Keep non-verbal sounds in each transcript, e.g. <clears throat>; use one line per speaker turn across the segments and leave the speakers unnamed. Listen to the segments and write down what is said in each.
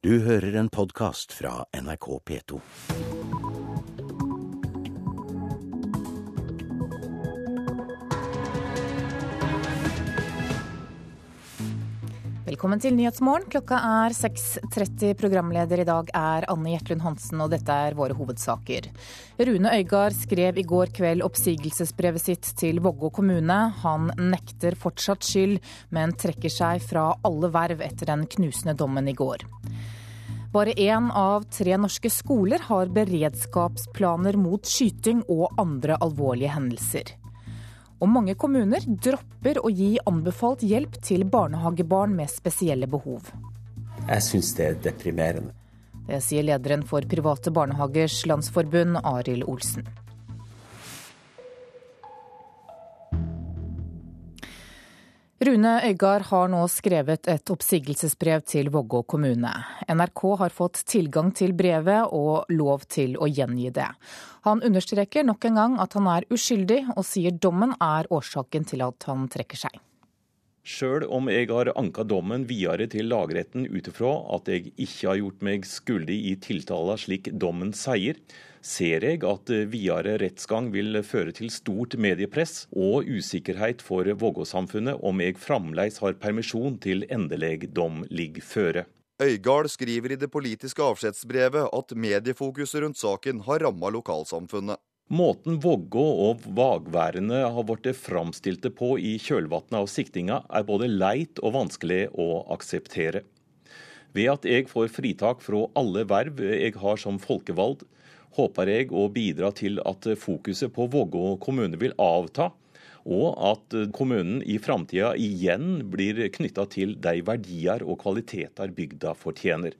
Du hører en podkast fra NRK P2.
Velkommen til Nyhetsmorgen. Klokka er 6.30. Programleder i dag er Anne Gjertlund Hansen, og dette er våre hovedsaker. Rune Øygard skrev i går kveld oppsigelsesbrevet sitt til Vågå kommune. Han nekter fortsatt skyld, men trekker seg fra alle verv etter den knusende dommen i går. Bare én av tre norske skoler har beredskapsplaner mot skyting og andre alvorlige hendelser. Og mange kommuner dropper å gi anbefalt hjelp til barnehagebarn med spesielle behov.
Jeg syns det er deprimerende.
Det sier lederen for Private barnehagers landsforbund, Arild Olsen. Rune Øygard har nå skrevet et oppsigelsesbrev til Vågå kommune. NRK har fått tilgang til brevet og lov til å gjengi det. Han understreker nok en gang at han er uskyldig, og sier dommen er årsaken til at han trekker seg.
Sjøl om jeg har anka dommen videre til lagretten ut ifra at jeg ikke har gjort meg skyldig i tiltala slik dommen sier, ser jeg at videre rettsgang vil føre til stort mediepress og usikkerhet for Vågå-samfunnet om jeg fremdeles har permisjon til endelig dom ligger føre.
Øygard skriver i det politiske avskjedsbrevet at mediefokuset rundt saken har ramma lokalsamfunnet.
Måten Vågå og Vagværene har blitt framstilte på i kjølvannet av siktinga, er både leit og vanskelig å akseptere. Ved at jeg får fritak fra alle verv jeg har som folkevalgt, håper jeg å bidra til at fokuset på Vågå kommune vil avta, og at kommunen i framtida igjen blir knytta til de verdier og kvaliteter bygda fortjener.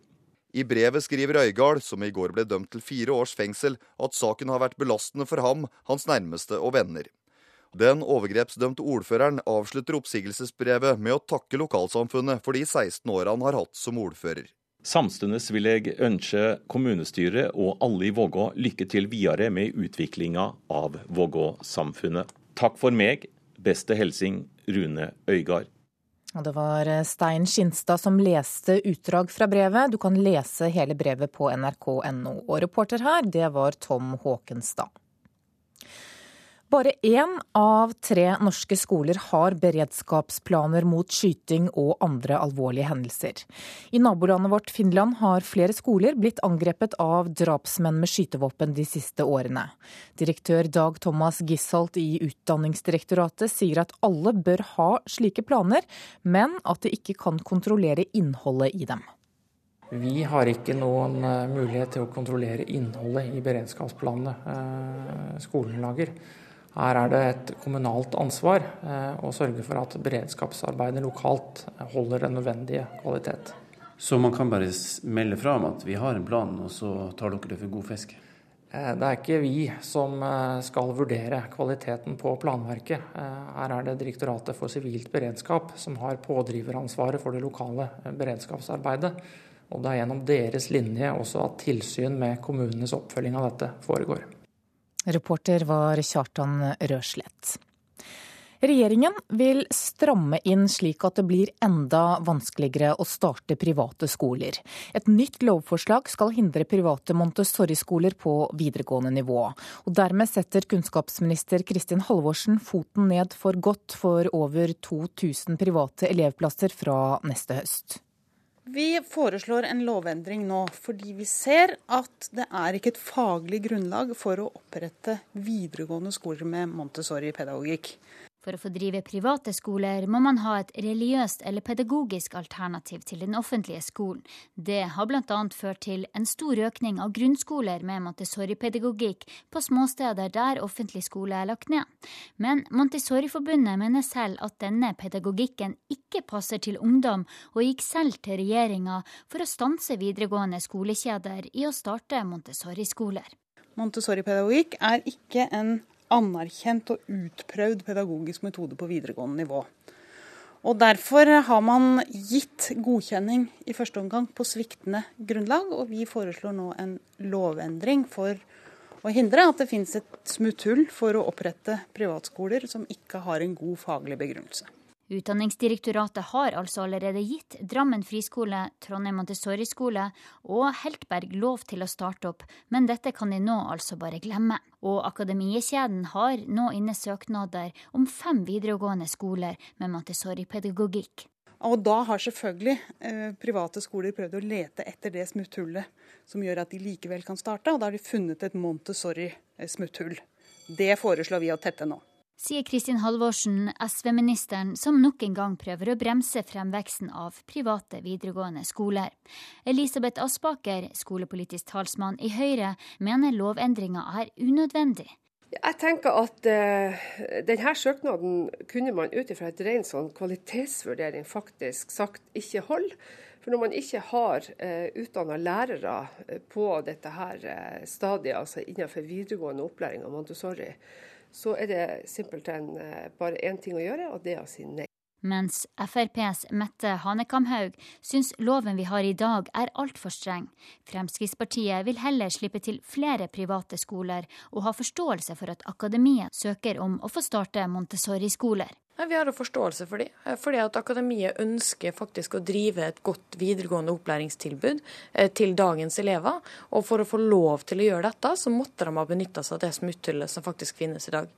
I brevet skriver Øygard, som i går ble dømt til fire års fengsel, at saken har vært belastende for ham, hans nærmeste og venner. Den overgrepsdømte ordføreren avslutter oppsigelsesbrevet med å takke lokalsamfunnet for de 16 åra han har hatt som ordfører.
Samtidig vil jeg ønske kommunestyret og alle i Vågå lykke til videre med utviklinga av Vågå-samfunnet. Takk for meg. Beste hilsing Rune Øygard.
Det var Stein Skinstad som leste utdrag fra brevet. Du kan lese hele brevet på nrk.no. Og reporter her, det var Tom Håkenstad. Bare én av tre norske skoler har beredskapsplaner mot skyting og andre alvorlige hendelser. I nabolandet vårt Finland har flere skoler blitt angrepet av drapsmenn med skytevåpen de siste årene. Direktør Dag Thomas Gisholt i Utdanningsdirektoratet sier at alle bør ha slike planer, men at de ikke kan kontrollere innholdet i dem.
Vi har ikke noen mulighet til å kontrollere innholdet i beredskapsplanene skolen lager. Her er det et kommunalt ansvar å sørge for at beredskapsarbeidet lokalt holder den nødvendige kvalitet.
Så man kan bare melde fra om at vi har en plan, og så tar dere det for god fisk?
Det er ikke vi som skal vurdere kvaliteten på planverket. Her er det Direktoratet for sivilt beredskap som har pådriveransvaret for det lokale beredskapsarbeidet. Og det er gjennom deres linje også at tilsyn med kommunenes oppfølging av dette foregår.
Reporter var Kjartan Røslett. Regjeringen vil stramme inn slik at det blir enda vanskeligere å starte private skoler. Et nytt lovforslag skal hindre private Montessori-skoler på videregående nivå. Og dermed setter kunnskapsminister Kristin Halvorsen foten ned for godt for over 2000 private elevplasser fra neste høst.
Vi foreslår en lovendring nå fordi vi ser at det er ikke et faglig grunnlag for å opprette videregående skoler med Montessori-pedagogikk.
For å få drive private skoler må man ha et religiøst eller pedagogisk alternativ til den offentlige skolen. Det har bl.a. ført til en stor økning av grunnskoler med Montessori-pedagogikk på småsteder der offentlig skole er lagt ned. Men Montessori-forbundet mener selv at denne pedagogikken ikke passer til ungdom, og gikk selv til regjeringa for å stanse videregående skolekjeder i å starte Montessori-skoler.
Montessori-pedagogikk er ikke en anerkjent og utprøvd pedagogisk metode på videregående nivå. Og Derfor har man gitt godkjenning i første omgang på sviktende grunnlag, og vi foreslår nå en lovendring for å hindre at det finnes et smutthull for å opprette privatskoler som ikke har en god faglig begrunnelse.
Utdanningsdirektoratet har altså allerede gitt Drammen friskole, Trondheim Montessori-skole og Heltberg lov til å starte opp, men dette kan de nå altså bare glemme. Og Akademiekjeden har nå inne søknader om fem videregående skoler med Montessori-pedagogikk.
Og da har selvfølgelig eh, private skoler prøvd å lete etter det smutthullet som gjør at de likevel kan starte, og da har de funnet et Montessori-smutthull. Det foreslår vi å tette nå
sier Kristin Halvorsen, SV-ministeren, som nok en gang prøver å bremse fremveksten av private videregående skoler. Elisabeth Aspaker, skolepolitisk talsmann i Høyre, mener lovendringa er unødvendig.
Jeg tenker at uh, denne søknaden kunne man ut ifra et ren sånn kvalitetsvurdering faktisk sagt ikke holder. For når man ikke har uh, utdanna lærere eh, på dette her uh, stadiet, altså innenfor videregående opplæring av Montessori, så er det simpelthen eh, bare én ting å gjøre, og det er å si nei.
Mens FrPs Mette Hanekamhaug syns loven vi har i dag er altfor streng. Fremskrittspartiet vil heller slippe til flere private skoler, og ha forståelse for at akademiet søker om å få starte Montessori-skoler.
Vi har forståelse for det, eh, fordi at akademiet ønsker faktisk å drive et godt videregående opplæringstilbud eh, til dagens elever. Og for å få lov til å gjøre dette, så måtte de ha benytta seg av det smutthullet som faktisk finnes i dag.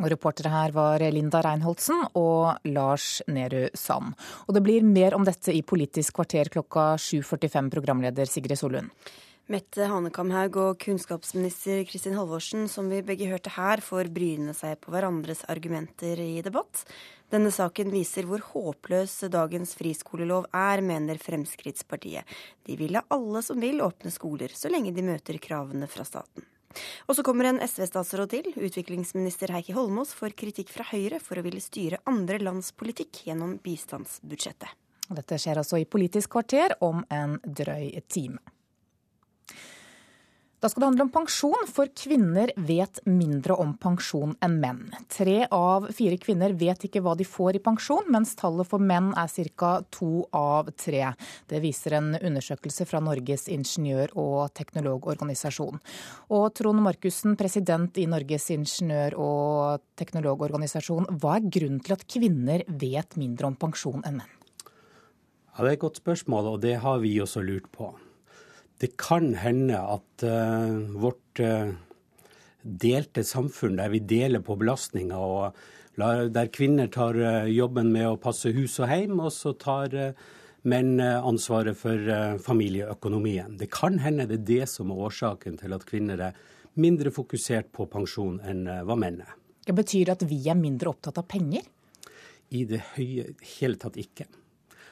Og reportere her var Linda Reinholdsen og Lars Nehru Sand. Og det blir mer om dette i Politisk kvarter klokka 7.45, programleder Sigrid Solund.
Mette Hanekamhaug og kunnskapsminister Kristin Halvorsen, som vi begge hørte her, får bryne seg på hverandres argumenter i debatt. Denne saken viser hvor håpløs dagens friskolelov er, mener Fremskrittspartiet. De vil la alle som vil åpne skoler, så lenge de møter kravene fra staten. Og så kommer en SV-statsråd til. Utviklingsminister Heikki Holmås får kritikk fra Høyre for å ville styre andre lands politikk gjennom bistandsbudsjettet.
Dette skjer altså i Politisk kvarter om en drøy time. Da skal det handle om pensjon, for kvinner vet mindre om pensjon enn menn. Tre av fire kvinner vet ikke hva de får i pensjon, mens tallet for menn er ca. to av tre. Det viser en undersøkelse fra Norges ingeniør- og teknologorganisasjon. Og Trond Markussen, president i Norges ingeniør- og teknologorganisasjon, hva er grunnen til at kvinner vet mindre om pensjon enn menn?
Ja, det er et godt spørsmål, og det har vi også lurt på. Det kan hende at uh, vårt uh, delte samfunn, der vi deler på belastninga, og der kvinner tar uh, jobben med å passe hus og hjem, og så tar menn ansvaret for familieøkonomien. Det kan hende det er det som er årsaken til at kvinner er mindre fokusert på pensjon enn hva menn er.
Det betyr at vi er mindre opptatt av penger?
I det høye hele tatt ikke.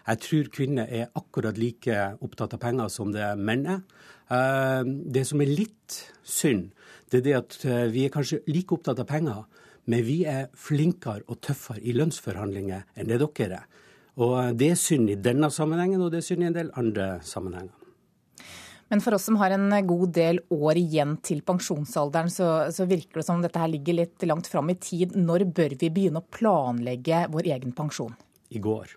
Jeg tror kvinner er akkurat like opptatt av penger som det menn er. Eh, det som er litt synd, det er det at eh, vi er kanskje like opptatt av penger, men vi er flinkere og tøffere i lønnsforhandlinger enn det dere er. Og eh, det er synd i denne sammenhengen, og det er synd i en del andre sammenhenger.
Men for oss som har en god del år igjen til pensjonsalderen, så, så virker det som dette her ligger litt langt fram i tid. Når bør vi begynne å planlegge vår egen pensjon?
I går.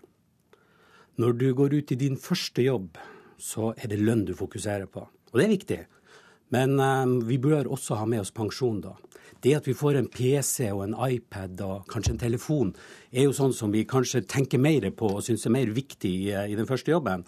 Når du går ut i din første jobb, så er det lønn du fokuserer på. Og det er viktig. Men um, vi bør også ha med oss pensjon, da. Det at vi får en PC og en iPad og kanskje en telefon, er jo sånn som vi kanskje tenker mer på og syns er mer viktig i, i, den første jobben.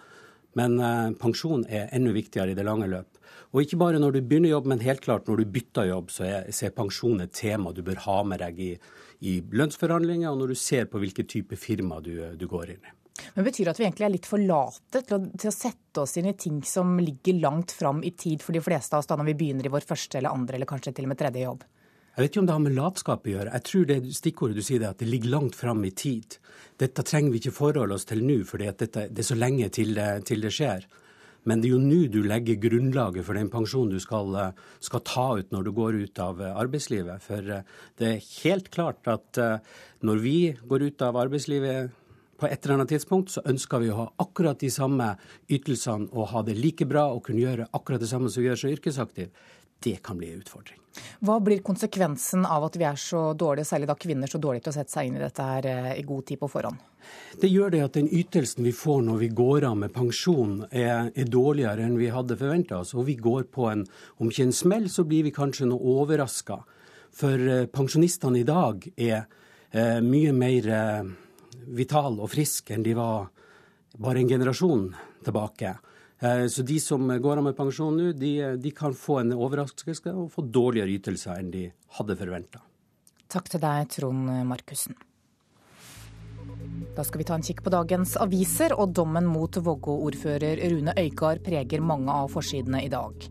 Men uh, pensjon er enda viktigere i det lange løp. Og ikke bare når du begynner jobb, men helt klart når du bytter jobb, så er, så er pensjon et tema du bør ha med deg i, i lønnsforhandlinger, og når du ser på hvilken type firma du, du går inn i.
Men Betyr det at vi egentlig er litt for late til å, til å, sette oss inn i ting som ligger langt fram i tid for de fleste av oss da når vi begynner i vår første eller andre eller kanskje til og med tredje jobb?
Jeg vet ikke om det har med latskap å gjøre. Jeg tror det stikkordet du sier er at det ligger langt fram i tid. Dette trenger vi ikke forholde oss til nå, for det er så lenge til det, til det, skjer. Men det er jo nå du legger grunnlaget for den pensjonen du skal, skal, ta ut når du går ut av arbeidslivet. For det er helt klart at eh, når vi går ut av arbeidslivet på et eller annet tidspunkt så ønsker vi å ha akkurat de samme ytelsene og ha det like bra og kunne gjøre akkurat det samme som vi gjør som yrkesaktiv. Det kan bli en utfordring.
Hva blir konsekvensen av at vi er så dårlige, særlig da kvinner, så dårlige til å sette seg inn i dette her eh, i god tid på forhånd?
Det gjør det at den ytelsen vi får når vi går av med pensjon, er, er dårligere enn vi hadde forventa oss. Og vi går på en Om ikke en smell, så blir vi kanskje noe overraska. For eh, pensjonistene i dag er eh, mye mer eh, vitale og friske enn de var bare en generasjon tilbake. Eh, så de som går av med pensjon nå, de, de kan få en overraskelse og få dårligere ytelser enn de hadde forventa.
Takk til deg, Trond Markussen. Da skal vi ta en kikk på dagens aviser, og dommen mot Vågå-ordfører Rune Øygard preger mange av forsidene i dag.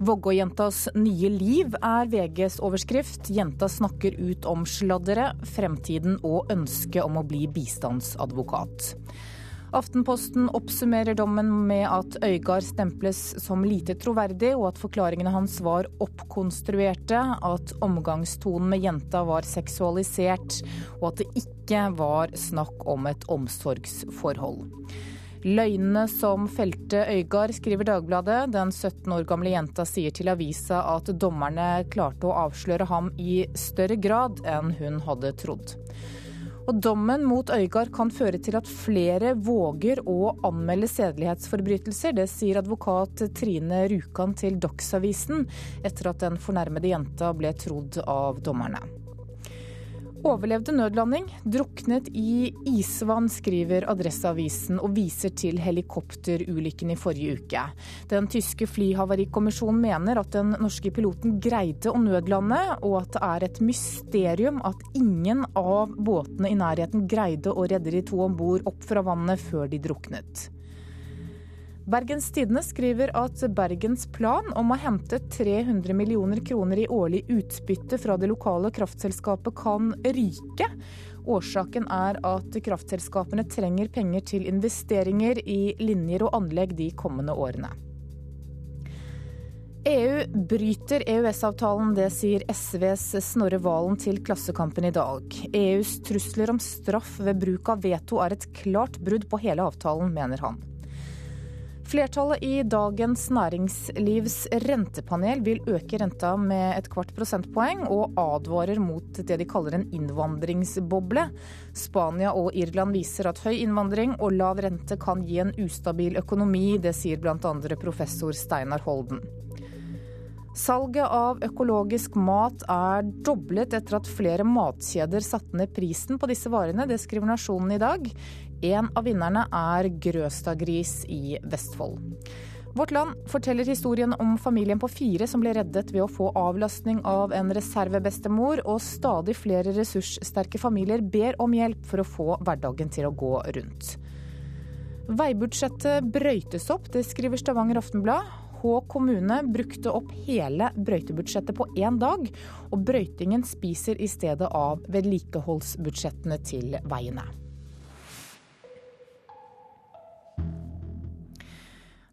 Vågå-jentas nye liv er VGs overskrift. Jenta snakker ut om sladdere, fremtiden og ønsket om å bli bistandsadvokat. Aftenposten oppsummerer dommen med at Øygard stemples som lite troverdig, og at forklaringene hans var oppkonstruerte, at omgangstonen med jenta var seksualisert, og at det ikke var snakk om et omsorgsforhold. Løgnene som felte Øygard, skriver Dagbladet. Den 17 år gamle jenta sier til avisa at dommerne klarte å avsløre ham i større grad enn hun hadde trodd. Og dommen mot Øygard kan føre til at flere våger å anmelde sedelighetsforbrytelser. Det sier advokat Trine Rjukan til Dagsavisen, etter at den fornærmede jenta ble trodd av dommerne. Overlevde nødlanding, druknet i isvann, skriver Adresseavisen og viser til helikopterulykken i forrige uke. Den tyske flyhavarikommisjonen mener at den norske piloten greide å nødlande, og at det er et mysterium at ingen av båtene i nærheten greide å redde de to om bord opp fra vannet før de druknet. Bergens Tidende skriver at Bergens plan om å hente 300 millioner kroner i årlig utbytte fra det lokale kraftselskapet kan ryke. Årsaken er at kraftselskapene trenger penger til investeringer i linjer og anlegg de kommende årene. EU bryter EØS-avtalen, det sier SVs Snorre Valen til Klassekampen i dag. EUs trusler om straff ved bruk av veto er et klart brudd på hele avtalen, mener han. Flertallet i Dagens Næringslivs rentepanel vil øke renta med et kvart prosentpoeng, og advarer mot det de kaller en innvandringsboble. Spania og Irland viser at høy innvandring og lav rente kan gi en ustabil økonomi. Det sier bl.a. professor Steinar Holden. Salget av økologisk mat er doblet etter at flere matkjeder satte ned prisen på disse varene. Det skriver Nasjonen i dag. En av vinnerne er Grøstadgris i Vestfold. Vårt Land forteller historien om familien på fire som ble reddet ved å få avlastning av en reservebestemor, og stadig flere ressurssterke familier ber om hjelp for å få hverdagen til å gå rundt. Veibudsjettet brøytes opp, det skriver Stavanger Aftenblad. Hå kommune brukte opp hele brøytebudsjettet på én dag, og brøytingen spiser i stedet av vedlikeholdsbudsjettene til veiene.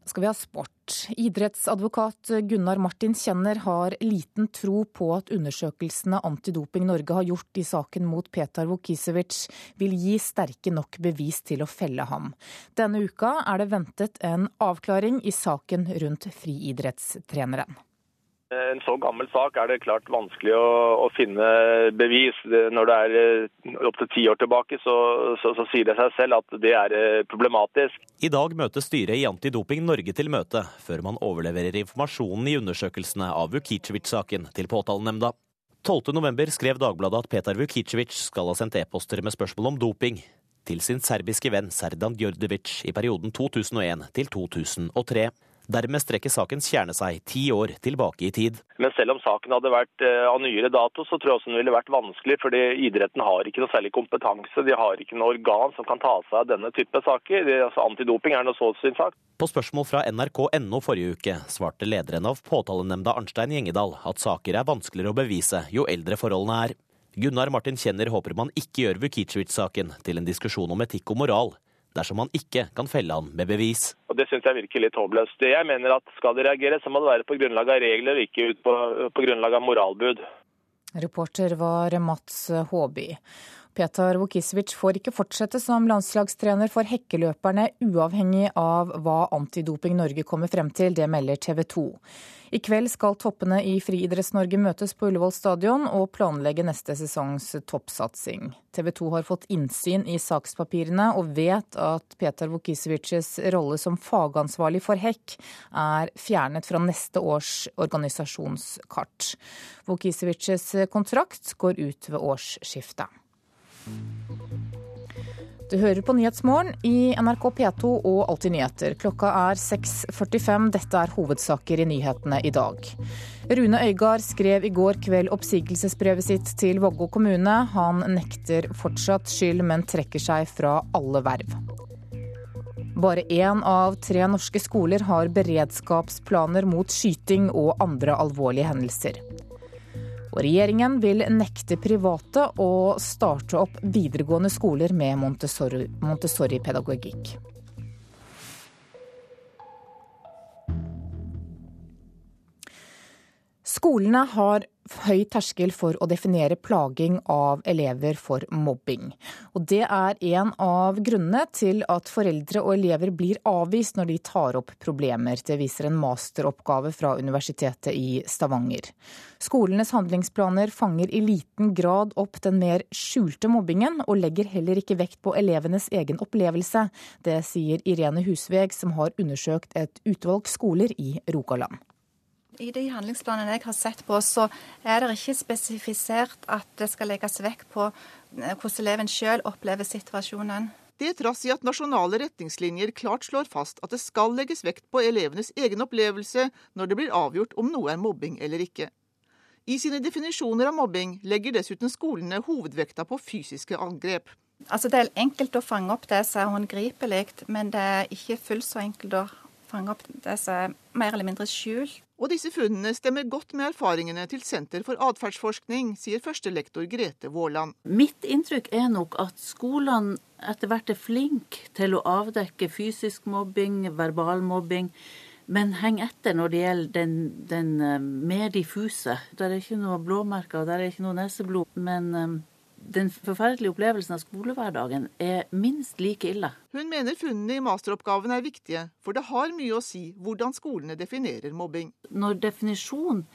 Skal vi ha sport. Idrettsadvokat Gunnar Martin Kjenner har liten tro på at undersøkelsene Antidoping Norge har gjort i saken mot Petar Vukisevic vil gi sterke nok bevis til å felle ham. Denne uka er det ventet en avklaring i saken rundt friidrettstreneren.
En så gammel sak er det klart vanskelig å, å finne bevis. Når det er eh, opptil ti år tilbake, så, så, så, sier det seg selv at det er eh, problematisk.
I dag møter styret i Antidoping Norge til møte, før man overleverer informasjonen i undersøkelsene av Vukicevic-saken til påtalenemnda. 12.11 skrev Dagbladet at Petar Vukicevic skal ha sendt e-poster med spørsmål om doping til sin serbiske venn Serdan Djordjevic i perioden 2001 til 2003. Dermed strekker sakens kjerne seg ti år tilbake i tid.
Men selv om saken hadde vært eh, av nyere dato, så tror jeg også den ville vært vanskelig. fordi idretten har ikke noe særlig kompetanse. De har ikke noe organ som kan ta seg av denne type saker. Altså, antidoping er noe så sin sak.
På spørsmål fra nrk.no forrige uke svarte lederen av påtalenemnda Arnstein Gjengedal at saker er vanskeligere å bevise jo eldre forholdene er. Gunnar Martin Kjenner håper man ikke gjør Vukicevic-saken til en diskusjon om etikk og moral, dersom man ikke kan felle han med bevis.
Og Det syns jeg virker litt håpløst. Jeg mener at Skal det reagere, så må det være på grunnlag av regler, og ikke ut på, på grunnlag av moralbud.
Reporter var Mats Håby. Petar Vukisevic får ikke fortsette som landslagstrener for hekkeløperne, uavhengig av hva Antidoping Norge kommer frem til. Det melder TV 2. I kveld skal toppene i Friidretts-Norge møtes på Ullevål stadion og planlegge neste sesongs toppsatsing. TV 2 har fått innsyn i sakspapirene og vet at Petar Vukisevics rolle som fagansvarlig for hekk er fjernet fra neste års organisasjonskart. Vukisevics kontrakt går ut ved årsskiftet. Du hører på Nyhetsmorgen i NRK P2 og Alltid nyheter. Klokka er 6.45. Dette er hovedsaker i nyhetene i dag. Rune Øygard skrev i går kveld oppsigelsesbrevet sitt til Vågå kommune. Han nekter fortsatt skyld, men trekker seg fra alle verv. Bare én av tre norske skoler har beredskapsplaner mot skyting og andre alvorlige hendelser. Og regjeringen vil nekte private å starte opp videregående skoler med Montessori-pedagogikk. Skolene har høy terskel for å definere plaging av elever for mobbing. Og det er en av grunnene til at foreldre og elever blir avvist når de tar opp problemer. Det viser en masteroppgave fra Universitetet i Stavanger. Skolenes handlingsplaner fanger i liten grad opp den mer skjulte mobbingen, og legger heller ikke vekt på elevenes egen opplevelse. Det sier Irene Husveg, som har undersøkt et utvalg skoler i Rogaland.
I de handlingsplanene jeg har sett på, så er det ikke spesifisert at det skal legges vekt på eh, hvordan eleven sjøl opplever situasjonen.
Det trass i at nasjonale retningslinjer klart slår fast at det skal legges vekt på elevenes egen opplevelse når det blir avgjort om noe er mobbing eller ikke. I sine definisjoner av mobbing legger dessuten skolene hovedvekta på fysiske angrep.
Altså Det er enkelt å fange opp det som er håndgripelig, men det er ikke fullt så enkelt å fange opp det som er mer eller mindre skjult.
Og disse funnene stemmer godt med erfaringene til Senter for atferdsforskning, sier førstelektor Grete Våland.
Mitt inntrykk er nok at skolene etter hvert er flinke til å avdekke fysisk mobbing, verbal mobbing, men henger etter når det gjelder den, den eh, mer diffuse. Der er ikke noe blåmerker, der er ikke noe neseblod. men... Den forferdelige opplevelsen av skolehverdagen er minst like ille.
Hun mener funnene i masteroppgaven er viktige, for det har mye å si hvordan skolene definerer mobbing.
Når definisjon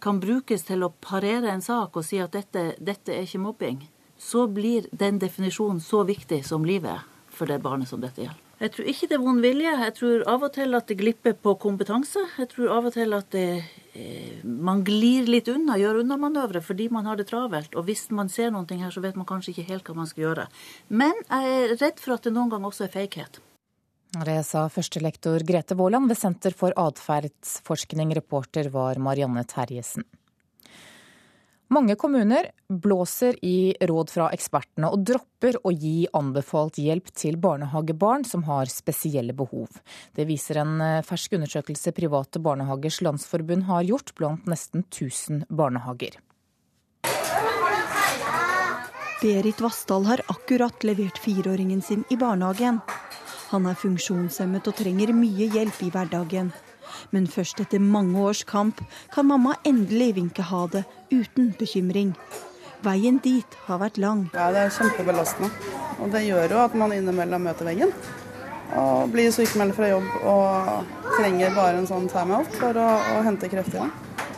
kan brukes til å parere en sak og si at dette, dette er ikke mobbing, så blir den definisjonen så viktig som livet er for det barnet som dette gjelder. Jeg tror ikke det er vond vilje. Jeg tror av og til at det glipper på kompetanse. Jeg tror av og til at det, man glir litt unna, gjør unnamanøvre fordi man har det travelt. Og hvis man ser noe her, så vet man kanskje ikke helt hva man skal gjøre. Men jeg er redd for at det noen gang også er feighet.
Det sa førstelektor Grete Våland ved Senter for atferdsforskning. Reporter var Marianne Terjesen. Mange kommuner blåser i råd fra ekspertene og dropper å gi anbefalt hjelp til barnehagebarn som har spesielle behov. Det viser en eh, fersk undersøkelse Private barnehagers landsforbund har gjort blant nesten 1000 barnehager.
Berit Vassdal har akkurat levert fireåringen sin i barnehagen. Han er funksjonshemmet og trenger mye hjelp i hverdagen. Men først etter mange års kamp kan mamma endelig vinke ha det uten bekymring. Veien dit har vært lang.
Ja, Det er kjempebelastende. Og det gjør jo at man innimellom møter veggen. Og blir sykemeldt fra jobb og trenger bare en sånn timeout for å, å hente krefter.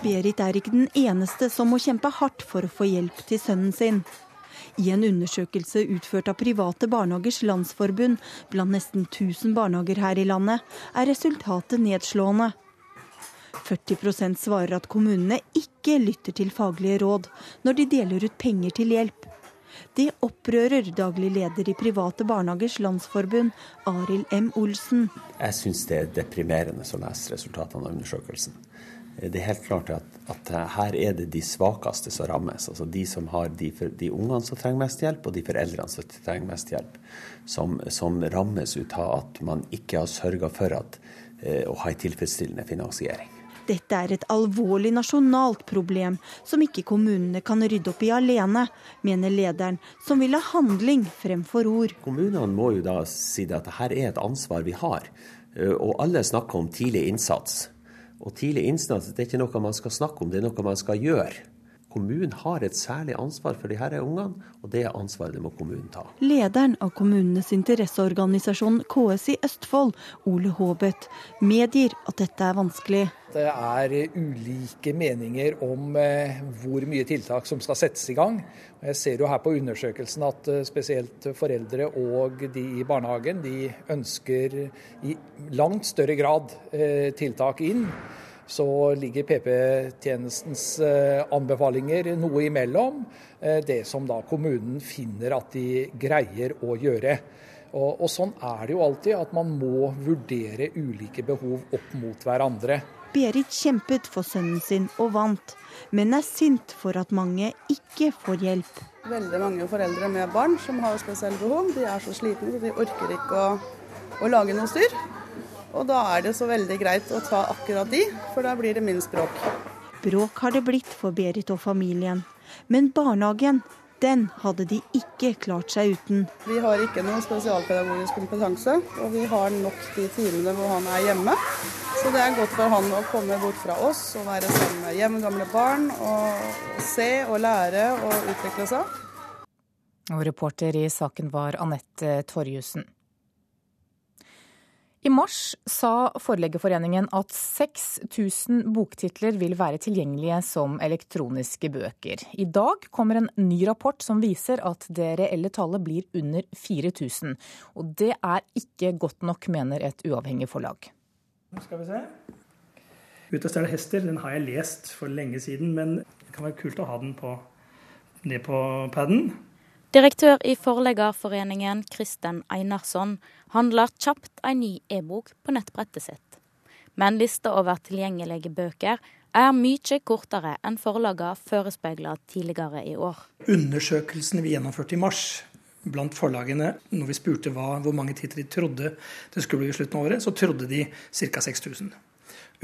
Berit er ikke den eneste som må kjempe hardt for å få hjelp til sønnen sin. I en undersøkelse utført av Private barnehagers landsforbund blant nesten 1000 barnehager her i landet, er resultatet nedslående. 40% svarer at kommunene ikke lytter til faglige råd når de deler ut penger til hjelp. Det opprører daglig leder i Private barnehagers landsforbund, Arild M. Olsen.
Jeg syns det er deprimerende å lese resultatene av undersøkelsen det er helt klart at, at, her er det de svakeste som rammes. Altså de som har de, de ungene som trenger mest hjelp, og de foreldrene som trenger mest hjelp. Som, som rammes ut av at man ikke har sørga for at, eh, å ha en tilfredsstillende finansiering.
Dette er et alvorlig nasjonalt problem som ikke kommunene kan rydde opp i alene, mener lederen, som vil ha handling fremfor ord.
Kommunene må jo da si at dette er et ansvar vi har. Eh, og alle snakker om tidlig innsats. Og tidlig innsats det er ikke noe man skal snakke om, det er noe man skal gjøre. Kommunen har et særlig ansvar for disse ungene, og det ansvaret det må kommunen ta.
Lederen av kommunenes interesseorganisasjon KS i Østfold, Ole Håbet, medgir at dette er vanskelig.
Det er ulike meninger om eh, hvor mye tiltak som skal settes i gang. Jeg ser jo her på undersøkelsen at eh, spesielt foreldre og de i barnehagen de ønsker i langt større grad eh, tiltak inn. Så ligger PP-tjenestens eh, anbefalinger noe imellom eh, det som da kommunen finner at de greier å gjøre. Og, og sånn er det jo alltid, at man må vurdere ulike behov opp mot hverandre.
Berit kjempet for sønnen sin og vant, men er sint for at mange ikke får hjelp.
Veldig mange foreldre med barn som har spesielle behov, de er så slitne så de orker ikke å, å lage noe styr. Og da er det så veldig greit å ta akkurat de, for da blir det minst bråk.
Bråk har det blitt for Berit og familien. Men barnehagen, den hadde de ikke klart seg uten.
Vi har ikke noe spesialpedagogisk kompetanse, og vi har nok de timene hvor han er hjemme. Så det er godt for han å komme bort fra oss og være sammen med hjemmegamle barn og se og lære og utvikle seg.
Og reporter i saken var Anette Torjussen. I mars sa Forleggerforeningen at 6000 boktitler vil være tilgjengelige som elektroniske bøker. I dag kommer en ny rapport som viser at det reelle tallet blir under 4000. Og det er ikke godt nok, mener et uavhengig forlag.
Nå skal vi se. 'Ute og det hester', den har jeg lest for lenge siden, men det kan være kult å ha den på, ned på paden.
Direktør i Forleggerforeningen, Kristen Einarsson, handler kjapt en ny e-bok på nettbrettet sitt. Men lista over tilgjengelige bøker er mye kortere enn forlagene forespeila tidligere i år.
Undersøkelsen vi gjennomførte i mars blant forlagene, når vi spurte hva, hvor mange titler de trodde det skulle bli i slutten av året, så trodde de ca. 6000.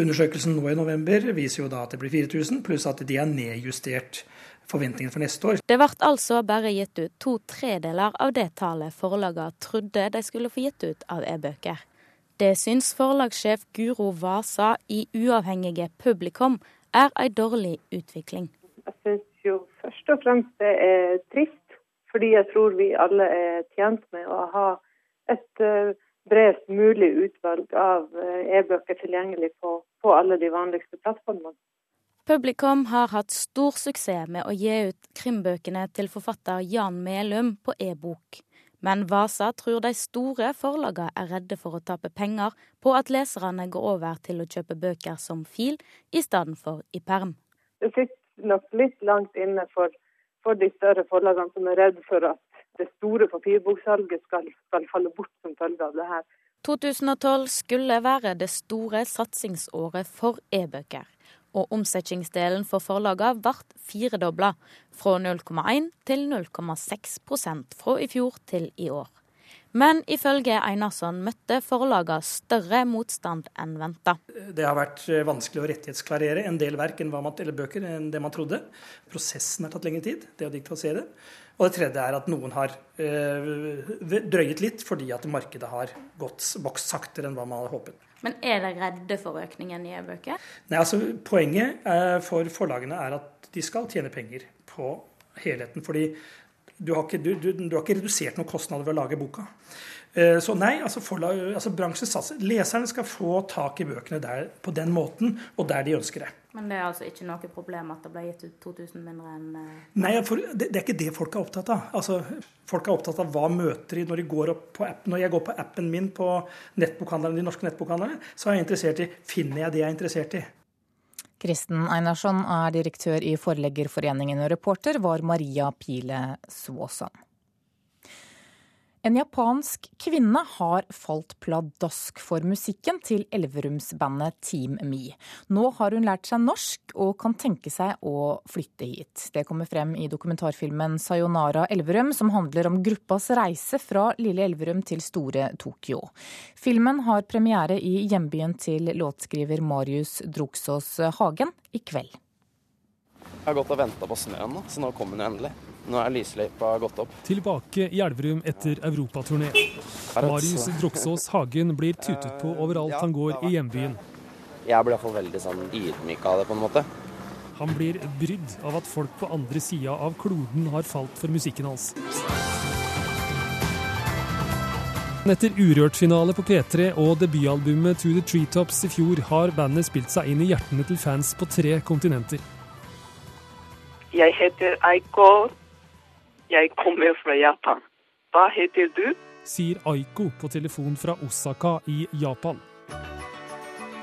Undersøkelsen nå i november viser jo da at det blir 4000, pluss at de er nedjustert forventningene for neste år.
Det ble altså bare gitt ut to tredeler av det tallet forlagene trodde de skulle få gitt ut av e-bøker. Det syns forlagssjef Guro Vasa i uavhengige Publikum er ei dårlig utvikling.
Jeg syns jo først og fremst det er trist, fordi jeg tror vi alle er tjent med å ha et eh, bredest mulig utvalg av eh, e-bøker tilgjengelig på, på alle de vanligste plattformene.
Publikum har hatt stor suksess med å gi ut krimbøkene til forfatter Jan Melum på e-bok. Men Vasa tror de store forlagene er redde for å tape penger på at leserne går over til å kjøpe bøker som fil i stedet for i perm.
Det sitter nok litt langt inne for, for de større forlagene som er redd for at det store papirboksalget skal, skal falle bort som følge av det her.
2012 skulle være det store satsingsåret for e-bøker og omsetningsdelen for forlagene ble firedobla, fra 0,1 til 0,6% fra i fjor til i år. Men ifølge Einarsson møtte forlagene større motstand enn venta.
Det har vært eh, vanskelig å rettighetsklarere en del verk man, eller bøker enn det man trodde. Prosessen har tatt lengre tid, det å digitalisere. Og det tredje er at noen har øh, drøyet litt fordi at markedet har gått, vokst saktere enn hva man hadde håpet.
Men er dere redde for økningen i e-bøker?
Nei, altså Poenget eh, for forlagene er at de skal tjene penger på helheten. fordi du har ikke, du, du, du har ikke redusert noen kostnader ved å lage boka. Eh, så nei, altså, forlag, altså bransjen satser. Leserne skal få tak i bøkene der, på den måten, og der de ønsker det.
Men det er altså ikke noe problem at det ble gitt ut 2000 mindre enn uh...
Nei, for det, det, er ikke det folk er opptatt av. Altså, folk er opptatt av hva møter de når de går opp på appen. Når jeg går på appen min på de norske nettbokhandlerne, så er jeg interessert i finner jeg det jeg er interessert i.
Kristen Einarsson er direktør i Forleggerforeningen, og reporter var Maria Pile Svåsand. En japansk kvinne har falt pladask for musikken til Elverumsbandet Team Me. Nå har hun lært seg norsk og kan tenke seg å flytte hit. Det kommer frem i dokumentarfilmen 'Sayonara Elverum', som handler om gruppas reise fra lille Elverum til store Tokyo. Filmen har premiere i hjembyen til låtskriver Marius Droksås Hagen i kveld.
Jeg har gått og venta på snøen, så nå kommer den endelig. Nå er lysløypa gått opp.
Tilbake i Elverum etter europaturné. Marius Droksås Hagen blir tutet på overalt han går i hjembyen.
Jeg blir iallfall veldig sånn ydmyk av det, på en måte.
Han blir brydd av at folk på andre sida av kloden har falt for musikken hans. Etter Urørt-finale på P3 og debutalbumet To The Treetops i fjor har bandet spilt seg inn i hjertene til fans på tre kontinenter.
Jeg heter Aiko jeg kommer fra Japan. Hva heter du?
Sier Aiko på telefon fra Osaka i Japan.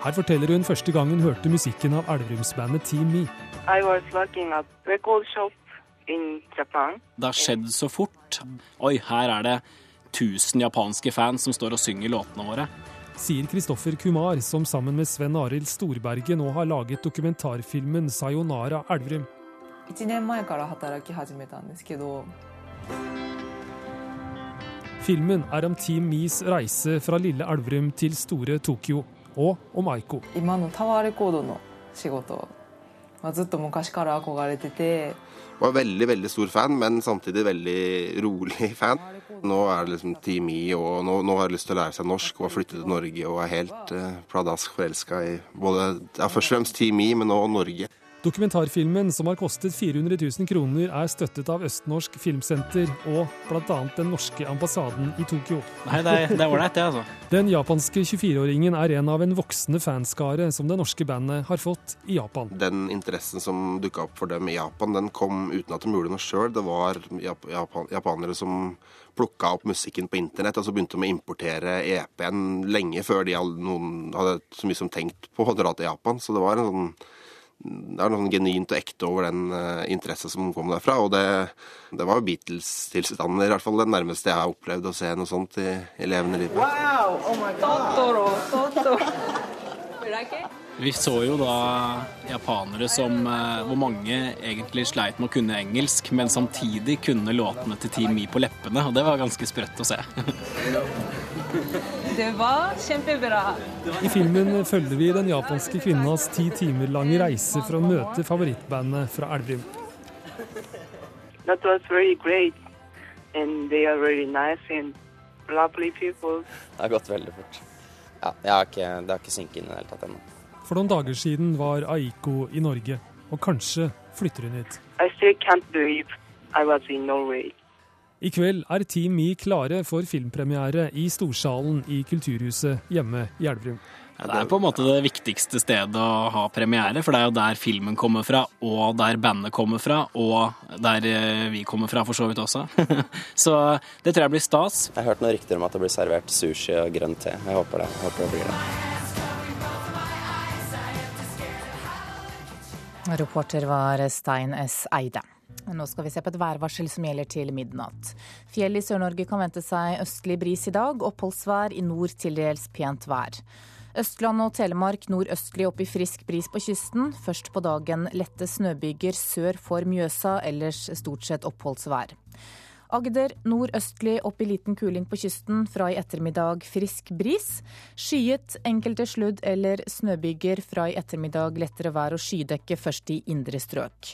Her forteller hun første gang hun hørte musikken av Elverumsbandet Team Me.
I was working at record shop in Japan.
Det har skjedd så fort. Oi, her er det 1000 japanske fans som står og synger låtene våre.
Sier Kristoffer Kumar, som sammen med Sven Arild Storberget nå har laget dokumentarfilmen 'Sayonara Elverum'.
1年前から働き始めたんですけど
Filmen er om Team Mees reise fra lille Elverum til store Tokyo, og om Aiko.
今のタワーレコードの仕事はずっと昔から憧れてて
var veldig veldig stor fan, men samtidig veldig rolig fan. Nå er det liksom Team E, og nå, nå har jeg lyst til å lære seg norsk og har flyttet til Norge og er helt eh, pladask forelska i både ja, først og fremst Team E, men nå Norge.
Dokumentarfilmen, som har kostet 400 000 kroner, er støttet av Østnorsk Filmsenter og bl.a. den norske ambassaden i Tokyo.
Nei, det er det er ålreit, det, altså.
Den japanske 24-åringen er en av en voksende fanskare som det norske bandet har fått i Japan.
Den interessen som dukka opp for dem i Japan, den kom uten at de gjorde noe sjøl. Det var jap japan japanere som plukka opp musikken på internett, og så begynte de å importere EP-en lenge før de hadde, noen hadde så mye som tenkt på å dra til Japan. Så det var en sånn det er noe sånn genuint og ekte over den uh, interesse som kom derfra. Og det, det var jo Beatles-tilstander, i hvert fall det nærmeste jeg har opplevd å se noe sånt i, i levende liv.
Wow! Oh my god! Totoro! Totoro!
Vi så jo da japanere som eh, hvor mange egentlig sleit med å kunne engelsk, men samtidig kunne låtene til Team Me på leppene, og det var ganske sprøtt å se. <laughs> <laughs>
Det var kjempebra.
I filmen følger vi den japanske kvinnas ti timer lange reise for å møte favorittbandet fra Elverum.
That was very great. And they are very nice and lovely people.
Det har gått veldig fort. Ja, jeg har ikke, det har ikke sunket inn i det hele tatt ennå.
For noen dager siden var Aiko i Norge, og kanskje flytter hun hit.
I still can't believe I was in Norway.
I kveld er Team Me klare for filmpremiere i Storsalen i Kulturhuset hjemme i Elverum.
Ja, det er på en måte det viktigste stedet å ha premiere, for det er jo der filmen kommer fra, og der bandet kommer fra, og der eh, vi kommer fra for så vidt også. <laughs> så det tror jeg blir stas.
Jeg har hørt noen rykter om at det blir servert sushi og grønn te. Jeg håper det. Jeg håper det blir det.
Reporter var Stein S. Eide. Nå skal vi se på et værvarsel som gjelder til midnatt. Fjell i Sør-Norge kan vente seg østlig bris i dag, oppholdsvær i nord til dels pent vær. Østland og Telemark nordøstlig opp i frisk bris på kysten. Først på dagen lette snøbyger sør for Mjøsa, ellers stort sett oppholdsvær. Agder nordøstlig opp i liten kuling på kysten, fra i ettermiddag frisk bris. Skyet, enkelte sludd- eller snøbyger, fra i ettermiddag lettere vær og skydekke først i indre strøk.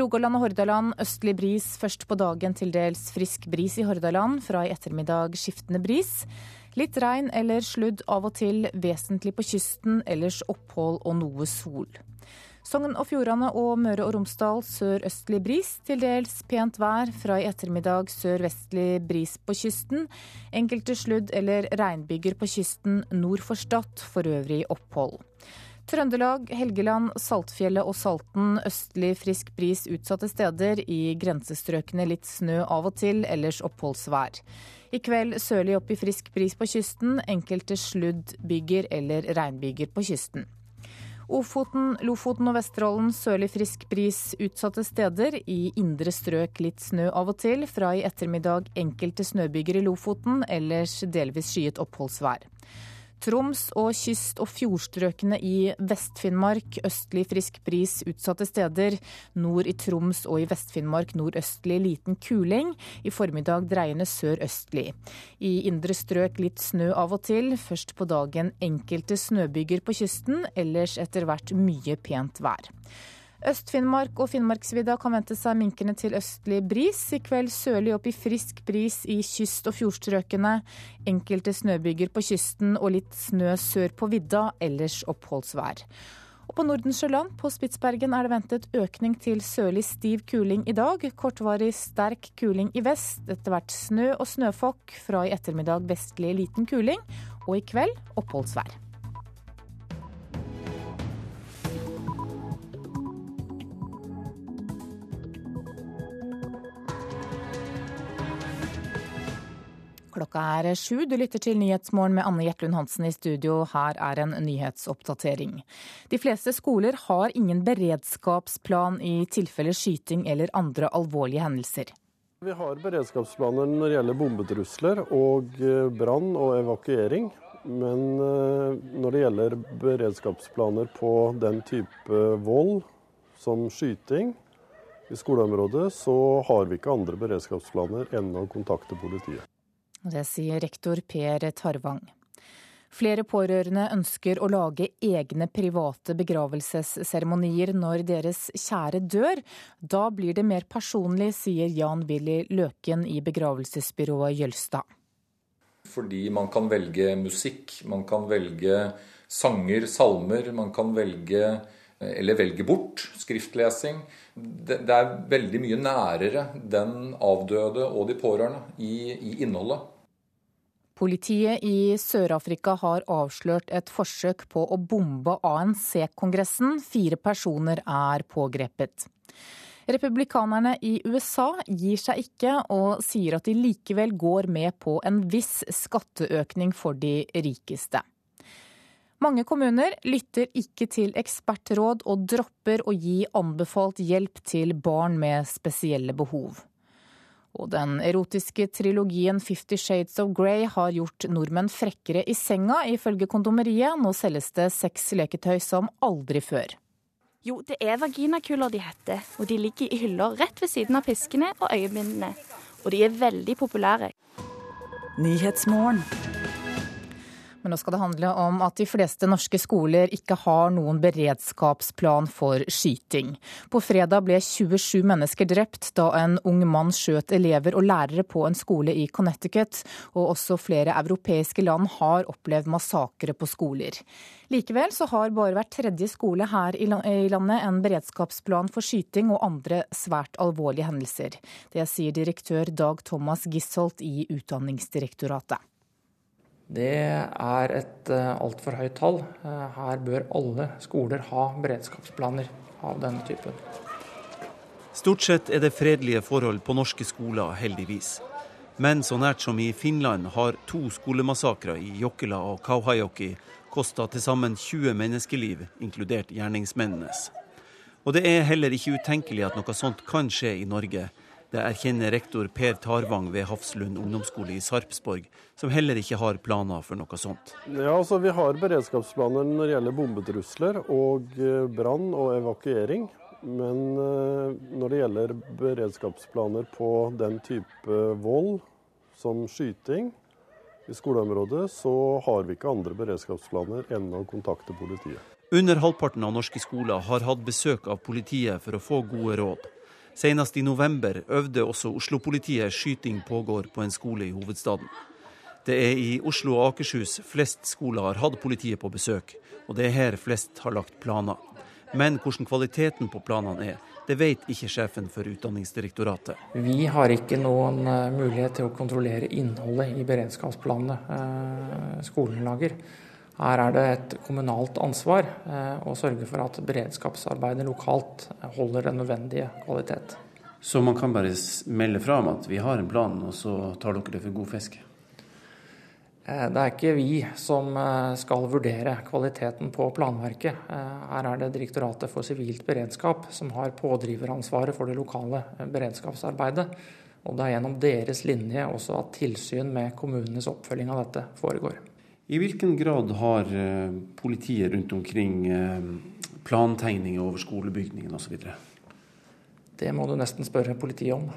Rogaland og Hordaland østlig bris, først på dagen til dels frisk bris i Hordaland, fra i ettermiddag skiftende bris. Litt regn eller sludd av og til, vesentlig på kysten, ellers opphold og noe sol. Sogn og Fjordane og Møre og Romsdal sørøstlig bris, til dels pent vær. Fra i ettermiddag sørvestlig bris på kysten. Enkelte sludd- eller regnbyger på kysten nord for Stad, for øvrig opphold. Trøndelag, Helgeland, Saltfjellet og Salten østlig frisk bris utsatte steder. I grensestrøkene litt snø av og til, ellers oppholdsvær. I kveld sørlig opp i frisk bris på kysten. Enkelte sluddbyger eller regnbyger på kysten. Ofoten, Lofoten og Vesterålen sørlig frisk bris utsatte steder. I indre strøk litt snø av og til. Fra i ettermiddag enkelte snøbyger i Lofoten, ellers delvis skyet oppholdsvær. Troms og kyst- og fjordstrøkene i Vest-Finnmark østlig frisk bris utsatte steder. Nord i Troms og i Vest-Finnmark nordøstlig liten kuling. I formiddag dreiende sørøstlig. I indre strøk litt snø av og til. Først på dagen enkelte snøbyger på kysten, ellers etter hvert mye pent vær. Øst-Finnmark og Finnmarksvidda kan vente seg minkende til østlig bris. I kveld sørlig opp i frisk bris i kyst- og fjordstrøkene. Enkelte snøbyger på kysten og litt snø sør på vidda, ellers oppholdsvær. Og på Nordensjøland, på Spitsbergen, er det ventet økning til sørlig stiv kuling i dag. Kortvarig sterk kuling i vest. Etter hvert snø og snøfokk. Fra i ettermiddag vestlig liten kuling. Og i kveld oppholdsvær. Klokka er sju. Du lytter til Nyhetsmorgen med Anne Gjertlund Hansen i studio. Her er en nyhetsoppdatering. De fleste skoler har ingen beredskapsplan i tilfelle skyting eller andre alvorlige hendelser.
Vi har beredskapsplaner når det gjelder bombetrusler og eh, brann og evakuering. Men eh, når det gjelder beredskapsplaner på den type vold som skyting i skoleområdet, så har vi ikke andre beredskapsplaner enn å kontakte politiet.
Det sier rektor Per Tarvang. Flere pårørende ønsker å lage egne private begravelsesseremonier når deres kjære dør. Da blir det mer personlig, sier Jan Willy Løken i begravelsesbyrået Jølstad.
Fordi man kan velge musikk, man kan velge sanger, salmer, man kan velge eller velge bort skriftlesing. Det, er veldig mye nærere den avdøde og de pårørende i, i innholdet.
Politiet i Sør-Afrika har avslørt et forsøk på å bombe ANC-kongressen. Fire personer er pågrepet. Republikanerne i USA gir seg ikke, og sier at de likevel går med på en viss skatteøkning for de rikeste. Mange kommuner lytter ikke til ekspertråd og dropper å gi anbefalt hjelp til barn med spesielle behov. Og den erotiske trilogien Fifty Shades of Grey har gjort nordmenn frekkere i senga, ifølge Kondomeriet. Nå selges det seks leketøy som aldri før.
Jo, det er vaginakuler de heter, og de ligger i hyller rett ved siden av piskene og øyebindene. Og de er veldig populære.
Men nå skal det handle om at de fleste norske skoler ikke har noen beredskapsplan for skyting. På fredag ble 27 mennesker drept da en ung mann skjøt elever og lærere på en skole i Connecticut. Og også flere europeiske land har opplevd massakre på skoler. Likevel så har bare hver tredje skole her i landet en beredskapsplan for skyting og andre svært alvorlige hendelser. Det sier direktør Dag Thomas Gisholt i Utdanningsdirektoratet.
Det er et eh, altfor høyt tall. Eh, her bør alle skoler ha beredskapsplaner av denne typen.
Stort sett er det fredelige forhold på norske skoler, heldigvis. Men så nært som i Finland har to skolemassakrer i Jokkela og Kauhajoki kosta til sammen 20 menneskeliv, inkludert gjerningsmennenes. Og det er heller ikke utenkelig at noe sånt kan skje i Norge, det erkjenner rektor Per Tarvang ved Hafslund ungdomsskole i Sarpsborg, som heller ikke har planer for noe sånt.
Ja, altså Vi har beredskapsplaner når det gjelder bombetrusler og eh, brann og evakuering. Men eh, når det gjelder beredskapsplaner på den type vold som skyting i skoleområdet, så har vi ikke andre beredskapsplaner enn å kontakte politiet.
Under halvparten av norske skoler har hatt besøk av politiet for å få gode råd. Senest i november øvde også Oslo-politiet skyting pågår på en skole i hovedstaden. Det er i Oslo og Akershus flest skoler har hatt politiet på besøk, og det er her flest har lagt planer. Men hvordan kvaliteten på planene er, det vet ikke sjefen for Utdanningsdirektoratet.
Vi har ikke noen eh, mulighet til å kontrollere innholdet i beredskapsplanene eh, skolen lager. Her er det et kommunalt ansvar eh, å sørge for at beredskapsarbeidet lokalt holder den nødvendige kvalitet.
Så man kan bare melde fra om at vi har en plan, og så tar dere det for god fisk?
Eh, det er ikke vi som eh, skal vurdere kvaliteten på planverket. Her er det Direktoratet for sivilt beredskap som har pådriveransvaret for det lokale beredskapsarbeidet. Og det er gjennom deres linje også at tilsyn med kommunenes oppfølging av dette foregår.
I hvilken grad har eh, politiet rundt omkring eh, plantegninger over skolebygningen osv.?
Det må du nesten spørre politiet om.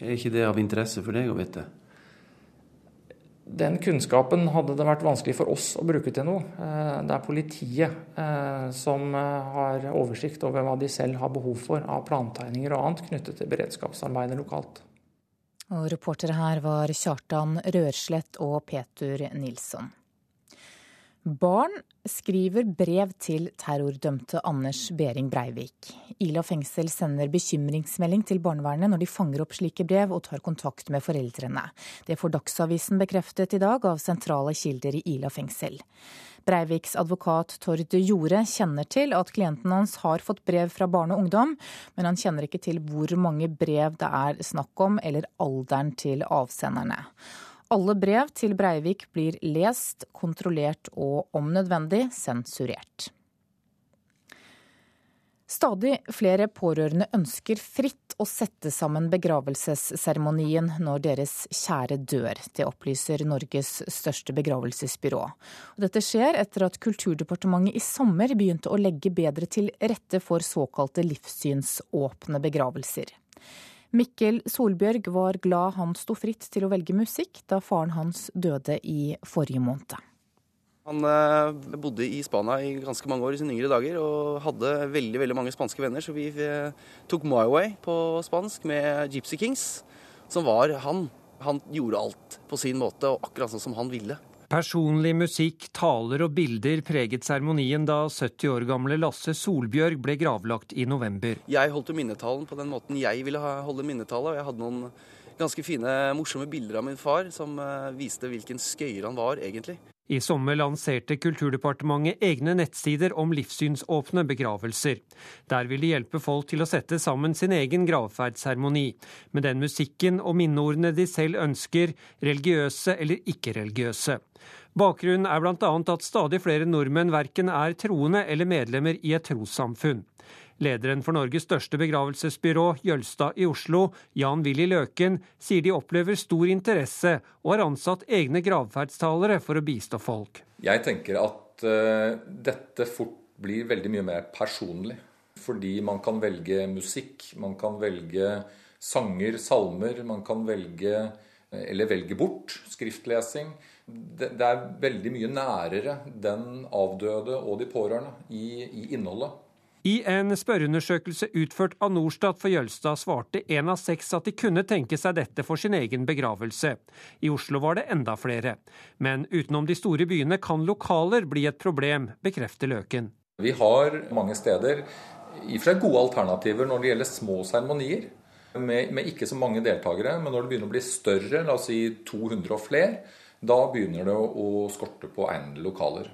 Er ikke det av interesse for deg å vite?
Den kunnskapen hadde det vært vanskelig for oss å bruke til noe. Eh, det er politiet som har oversikt over hva de selv har behov for av plantegninger og annet knyttet til beredskapsarbeidet lokalt.
Og reportere her var Kjartan Rørslett og Petur Nilsson. Barn skriver brev til terrordømte Anders Behring Breivik. Ila fengsel sender bekymringsmelding til barnevernet når de fanger opp slike brev og tar kontakt med foreldrene. Det får Dagsavisen bekreftet i dag av sentrale kilder i Ila fengsel. Breiviks advokat Tord Jorde kjenner til at klienten hans har fått brev fra barn og ungdom, men han kjenner ikke til hvor mange brev det er snakk om, eller alderen til avsenderne. Alle brev til Breivik blir lest, kontrollert og om nødvendig sensurert. Stadig flere pårørende ønsker fritt å sette sammen begravelsesseremonien når deres kjære dør. Det opplyser Norges største begravelsesbyrå. Dette skjer etter at Kulturdepartementet i sommer begynte å legge bedre til rette for såkalte livssynsåpne begravelser. Mikkel Solbjørg var glad han sto fritt til å velge musikk da faren hans døde i forrige måned.
Han eh, bodde i Spania i ganske mange år i sine yngre dager og hadde veldig veldig mange spanske venner, så vi eh, tok My Way på spansk med Gypsy Kings, som var han. Han gjorde alt på sin måte og akkurat sånn som han ville.
Personlig musikk, taler og bilder preget seremonien da 70 år gamle Lasse Solbjørg ble gravlagt i november.
Jeg holdt minnetalen på den måten jeg ville holde minnetale, og jeg hadde noen ganske fine, morsomme bilder av min far som eh, viste hvilken skøyer han var egentlig.
I sommer lanserte Kulturdepartementet egne nettsider om livssynsåpne begravelser. Der vil de hjelpe folk til å sette sammen sin egen gravferdsseremoni, med den musikken og minneordene de selv ønsker, religiøse eller ikke-religiøse. Bakgrunnen er bl.a. at stadig flere nordmenn verken er troende eller medlemmer i et trossamfunn. Lederen for Norges største begravelsesbyrå, Jølstad i Oslo, Jan Willy Løken, sier de opplever stor interesse og har ansatt egne gravferdstalere for å bistå folk.
Jeg tenker at uh, dette fort blir veldig mye mer personlig. Fordi man kan velge musikk, man kan velge sanger, salmer, man kan velge eh, eller velge bort skriftlesing. Det, det er veldig mye nærere den avdøde og de pårørende i, i innholdet.
I en spørreundersøkelse utført av Norstat for Jølstad svarte én av seks at de kunne tenke seg dette for sin egen begravelse. I Oslo var det enda flere. Men utenom de store byene kan lokaler bli et problem, bekrefter Løken.
Vi har mange steder i og for seg gode alternativer når det gjelder små seremonier. Med, med, ikke så mange deltakere, men når det begynner å bli større, la oss si 200 og flere, da begynner det å, å skorte på egnede lokaler.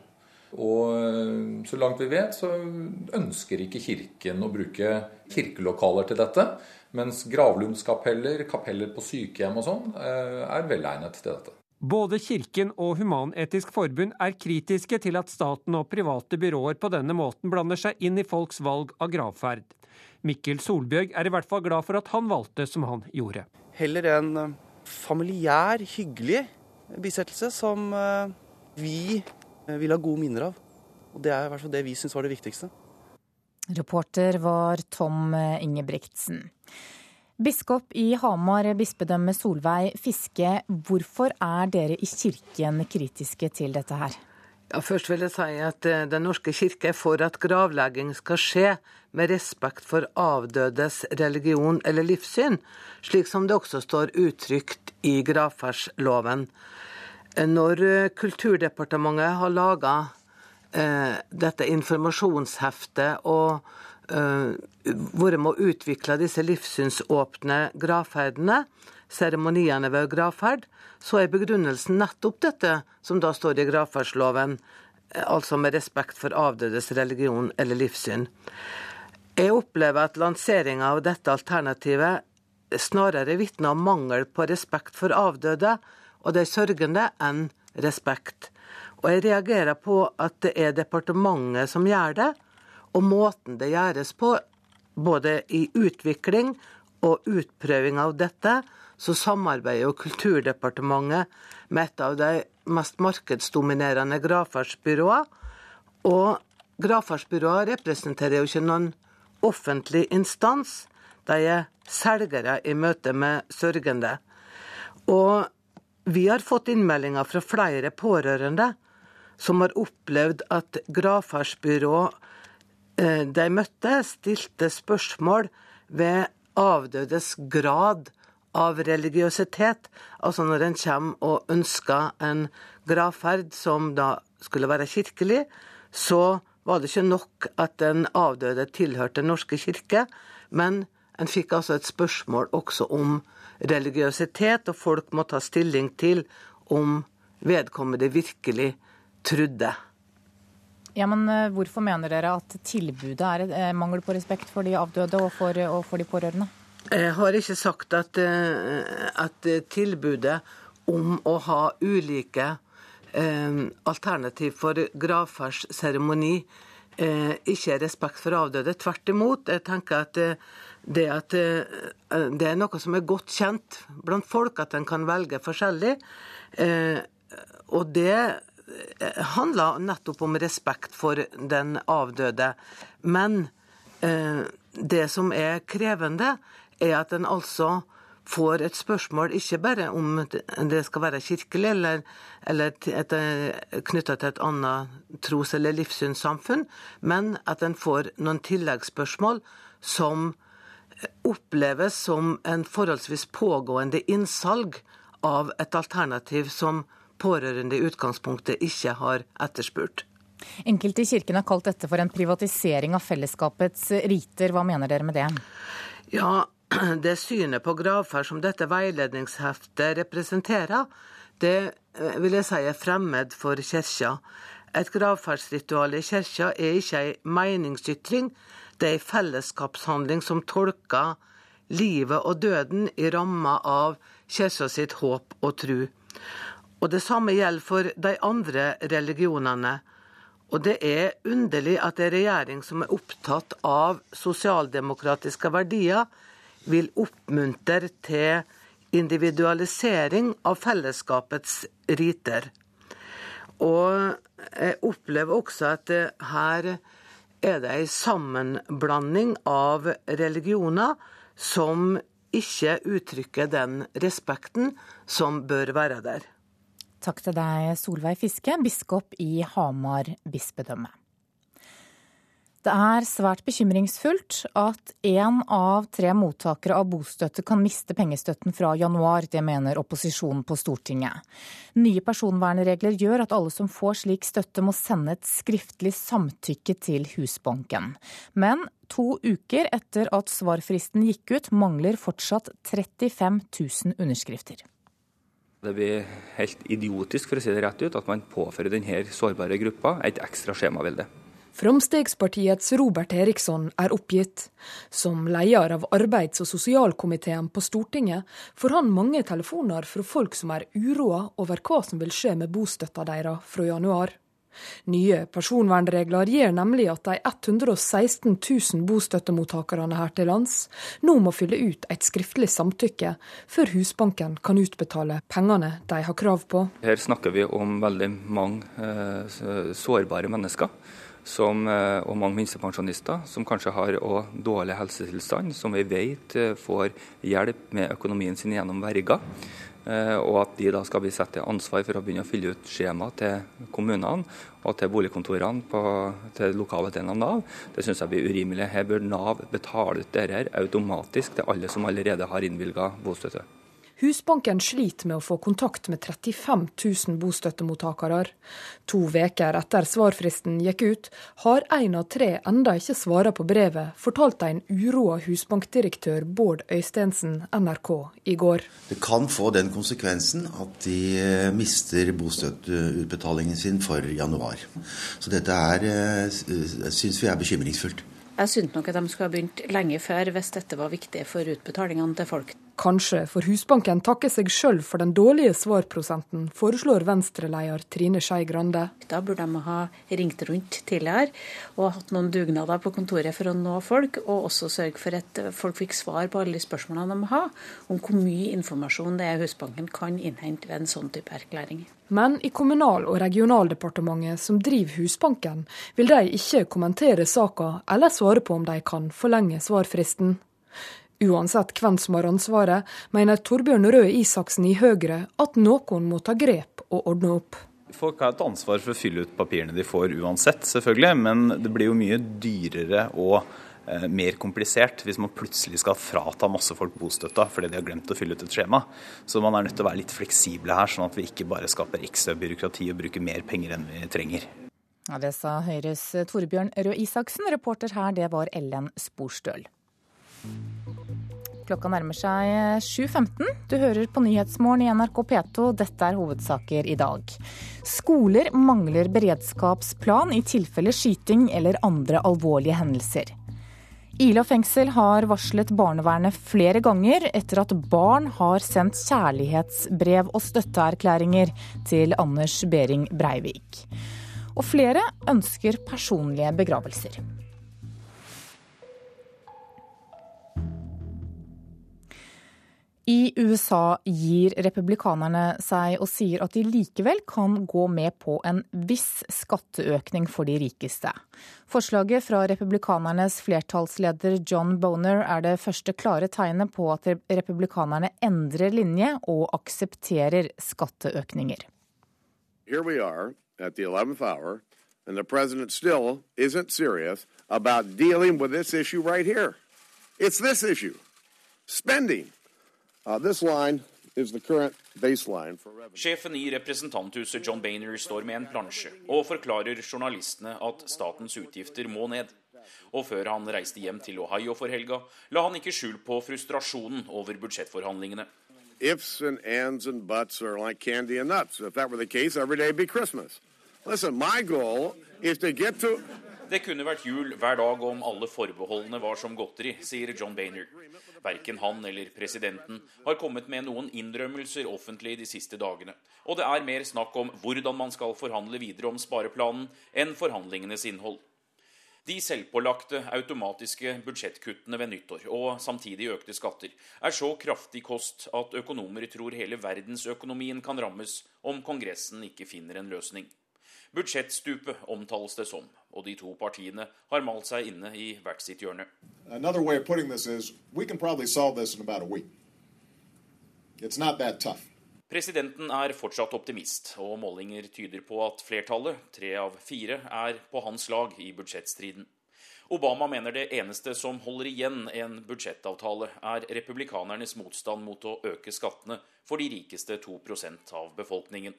Og eh, så langt vi vet, så ønsker ikke Kirken å bruke kirkelokaler til dette. Mens gravlundskapeller, kapeller på sykehjem og sånn, eh, er velegnet til dette.
Både Kirken og Human-Etisk Forbund er kritiske til at staten og private byråer på denne måten blander seg inn i folks valg av gravferd. Mikkel Solbjørg er i hvert fall glad for at han valgte som han gjorde.
Heller en familiær, hyggelig bisettelse som vi Eh, vil ha gode minner av. Og Det er i hvert fall det vi syns var det viktigste.
Reporter var Tom Ingebrigtsen. Biskop i Hamar bispedømme Solveig Fiske, hvorfor er dere i kirken kritiske til dette her?
Ja, først vil jeg si at eh, Den norske kirke er for at gravlegging skal skje med respekt for avdødes religion eller livssyn, slik som det også står uttrykt i gravferdsloven. Når eh, Kulturdepartementet har laga eh, dette informasjonsheftet og eh, vært med å utvikle disse livssynsåpne gravferdene, seremoniene ved gravferd, så er begrunnelsen nettopp dette som da står i gravferdsloven, eh, altså med respekt for avdødes religion eller livssyn. Jeg opplever at lanseringa av dette alternativet snarere vitner om mangel på respekt for avdøde, og de sørgende enn respekt. Og jeg reagerer på at det er departementet som gjør det, og måten det gjøres på, både i utvikling og utprøving av dette, så samarbeider jo Kulturdepartementet med et av de mest markedsdominerende gravferdsbyråene. Og gravferdsbyråer representerer jo ikke noen offentlig instans. De er selgere i møte med sørgende. Og vi har fått innmeldinger fra flere pårørende som har opplevd at gravferdsbyrå eh, de møtte, stilte spørsmål ved avdødes grad av religiøsitet. Altså når en kommer og ønsker en gravferd som da skulle være kirkelig, så var det ikke nok at den avdøde tilhørte Den norske kirke, men en fikk altså et spørsmål også om religiøsitet, og folk må ta stilling til om vedkommende virkelig trodde.
Ja, men eh, Hvorfor mener dere at tilbudet er et mangel på respekt for de avdøde og for, og for de pårørende?
Jeg har ikke sagt at, eh, at tilbudet om å ha ulike eh, alternativ for gravferdsseremoni eh, ikke er respekt for avdøde. Tvert imot. Jeg tenker at det, at det er noe som er godt kjent blant folk, at en kan velge forskjellig. Eh, og det Eh, handler nettopp om respekt for den avdøde. Men eh, det som er krevende, er at en altså får et spørsmål ikke bare om det skal være kirkelig eller, eller eh, knytta til et annet tros- eller livssynssamfunn, men at en får noen tilleggsspørsmål som oppleves som en forholdsvis pågående innsalg av et alternativ som pårørende i utgangspunktet ikke har etterspurt.
Enkelte i kirken har kalt dette for en privatisering av fellesskapets riter. Hva mener dere med det?
Ja, <clears throat> Det synet på gravferd som dette veiledningsheftet representerer, det eh, vil jeg si er fremmed for kirka. Et gravferdsritual i kirka er ikke ei meningsytring, det er ei fellesskapshandling som tolker livet og døden i ramma av kirka sitt håp og tru. Og det samme gjelder for de andre religionene. Og det er underlig at ei regjering som er opptatt av sosialdemokratiske verdier, vil oppmuntre til individualisering av fellesskapets riter. Og jeg opplever også at her er det ei sammenblanding av religioner som ikke uttrykker den respekten som bør være der.
Takk til deg, Solveig Fiske, biskop i Hamar bispedømme. Det er svært bekymringsfullt at én av tre mottakere av bostøtte kan miste pengestøtten fra januar. Det mener opposisjonen på Stortinget. Nye personvernregler gjør at alle som får slik støtte må sende et skriftlig samtykke til Husbanken. Men to uker etter at svarfristen gikk ut, mangler fortsatt 35 000 underskrifter.
Det blir helt idiotisk for å si det rett ut, at man påfører denne sårbare gruppa et ekstra skjemavelde.
Framstegspartiets Robert Eriksson er oppgitt. Som leder av arbeids- og sosialkomiteen på Stortinget får han mange telefoner fra folk som er uroa over hva som vil skje med bostøtta deres fra januar. Nye personvernregler gjør nemlig at de 116 000 bostøttemottakerne her til lands nå må fylle ut et skriftlig samtykke før Husbanken kan utbetale pengene de har krav på.
Her snakker vi om veldig mange eh, sårbare mennesker. Som, eh, og mange minstepensjonister som kanskje har dårlig helsetilstand, som vi vet eh, får hjelp med økonomien sin gjennom verger. Eh, og at de da skal bli satt til ansvar for å begynne å fylle ut skjema til kommunene og til boligkontorene på, til lokale delen av Nav. Det syns jeg blir urimelig. Her bør Nav betale ut dette automatisk til alle som allerede har innvilga bostøtte.
Husbanken sliter med å få kontakt med 35 000 bostøttemottakere. To uker etter svarfristen gikk ut, har én av tre enda ikke svara på brevet, fortalte en uroa husbankdirektør Bård Øystensen NRK i går.
Det kan få den konsekvensen at de eh, mister bostøtteutbetalingen sin for januar. Så dette er, eh, syns vi er bekymringsfullt.
Jeg syntes nok at de skulle ha begynt lenge før hvis dette var viktig for utbetalingene til folk.
Kanskje får Husbanken takke seg sjøl for den dårlige svarprosenten, foreslår Venstre-leder Trine Skei Grande.
Da burde de ha ringt rundt tidligere og hatt noen dugnader på kontoret for å nå folk, og også sørge for at folk fikk svar på alle de spørsmålene de har, om hvor mye informasjon det er Husbanken kan innhente ved en sånn type erklæring.
Men i Kommunal- og regionaldepartementet, som driver Husbanken, vil de ikke kommentere saka eller svare på om de kan forlenge svarfristen. Uansett hvem som har ansvaret, mener Torbjørn Røe Isaksen i Høyre at noen må ta grep og ordne opp.
Folk har et ansvar for å fylle ut papirene de får uansett, selvfølgelig. Men det blir jo mye dyrere og eh, mer komplisert hvis man plutselig skal frata masse folk bostøtta fordi de har glemt å fylle ut et skjema. Så man er nødt til å være litt fleksible her, sånn at vi ikke bare skaper ekstra byråkrati og bruker mer penger enn vi trenger.
Ja, det sa Høyres Torbjørn Røe Isaksen. Reporter her, det var Ellen Sporstøl. Klokka nærmer seg 7.15. Du hører på Nyhetsmorgen i NRK P2. Dette er hovedsaker i dag. Skoler mangler beredskapsplan i tilfelle skyting eller andre alvorlige hendelser. Ila fengsel har varslet barnevernet flere ganger etter at barn har sendt kjærlighetsbrev og støtteerklæringer til Anders Behring Breivik. Og flere ønsker personlige begravelser. I USA gir republikanerne seg og sier at de likevel kan gå med på en viss skatteøkning for de rikeste. Forslaget fra republikanernes flertallsleder John Boner er det første klare tegnet på at republikanerne endrer linje og aksepterer skatteøkninger.
Here we are at the 11th hour, and the president still isn't serious about dealing with this issue right here. It's this issue spending.
Sjefen i representanthuset John Boehner står med en plansje og forklarer journalistene at statens utgifter må ned. Og før han reiste hjem til Ohio for helga, la han ikke skjul på frustrasjonen over budsjettforhandlingene.
Ifs and ands and buts are like candy and nuts. If that were the case, every day would be Christmas. Listen, my goal is to get to
Det kunne vært jul hver dag om alle forbeholdene var som godteri, sier John Boehner. Verken han eller presidenten har kommet med noen innrømmelser offentlig de siste dagene. Og det er mer snakk om hvordan man skal forhandle videre om spareplanen, enn forhandlingenes innhold. De selvpålagte automatiske budsjettkuttene ved nyttår og samtidig økte skatter er så kraftig kost at økonomer tror hele verdensøkonomien kan rammes om Kongressen ikke finner en løsning. Budsjettstupet omtales det som, og de to partiene har malt seg inne i hvert sitt hjørne.
Another way of putting this is we can probably solve this in about a week. It's not that tough.
Presidenten er fortsatt optimist, og målinger tyder på at flertallet, tre av fire, er på hans lag i budsjettstriden. Obama mener det eneste som holder igjen en budsjettavtale, er republikanernes motstand mot å øke skattene for de rikeste 2% av befolkningen.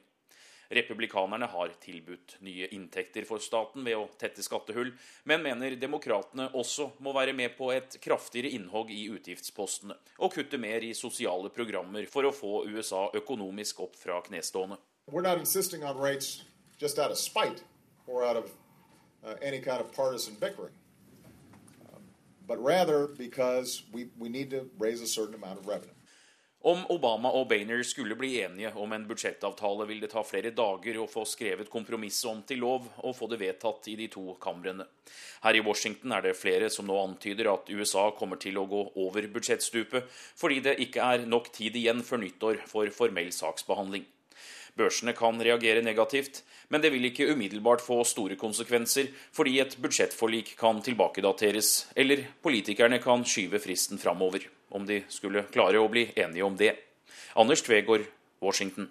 Republikanerne har tilbudt nye inntekter for staten ved å tette skattehull, men mener demokratene også må være med på et kraftigere innhogg i utgiftspostene og kutte mer i sosiale programmer for å få USA økonomisk opp fra knestående.
Uh, uh, but rather because we, we need to raise a certain amount of revenue.
Om Obama og Boehner skulle bli enige om en budsjettavtale, vil det ta flere dager å få skrevet kompromisset om til lov og få det vedtatt i de to kamrene. Her i Washington er det flere som nå antyder at USA kommer til å gå over budsjettstupet, fordi det ikke er nok tid igjen før nyttår for formell saksbehandling. Børsene kan reagere negativt, men det vil ikke umiddelbart få store konsekvenser, fordi et budsjettforlik kan tilbakedateres, eller politikerne kan skyve fristen framover om de skulle klare å bli enige om det. Anders Tvegård, Washington.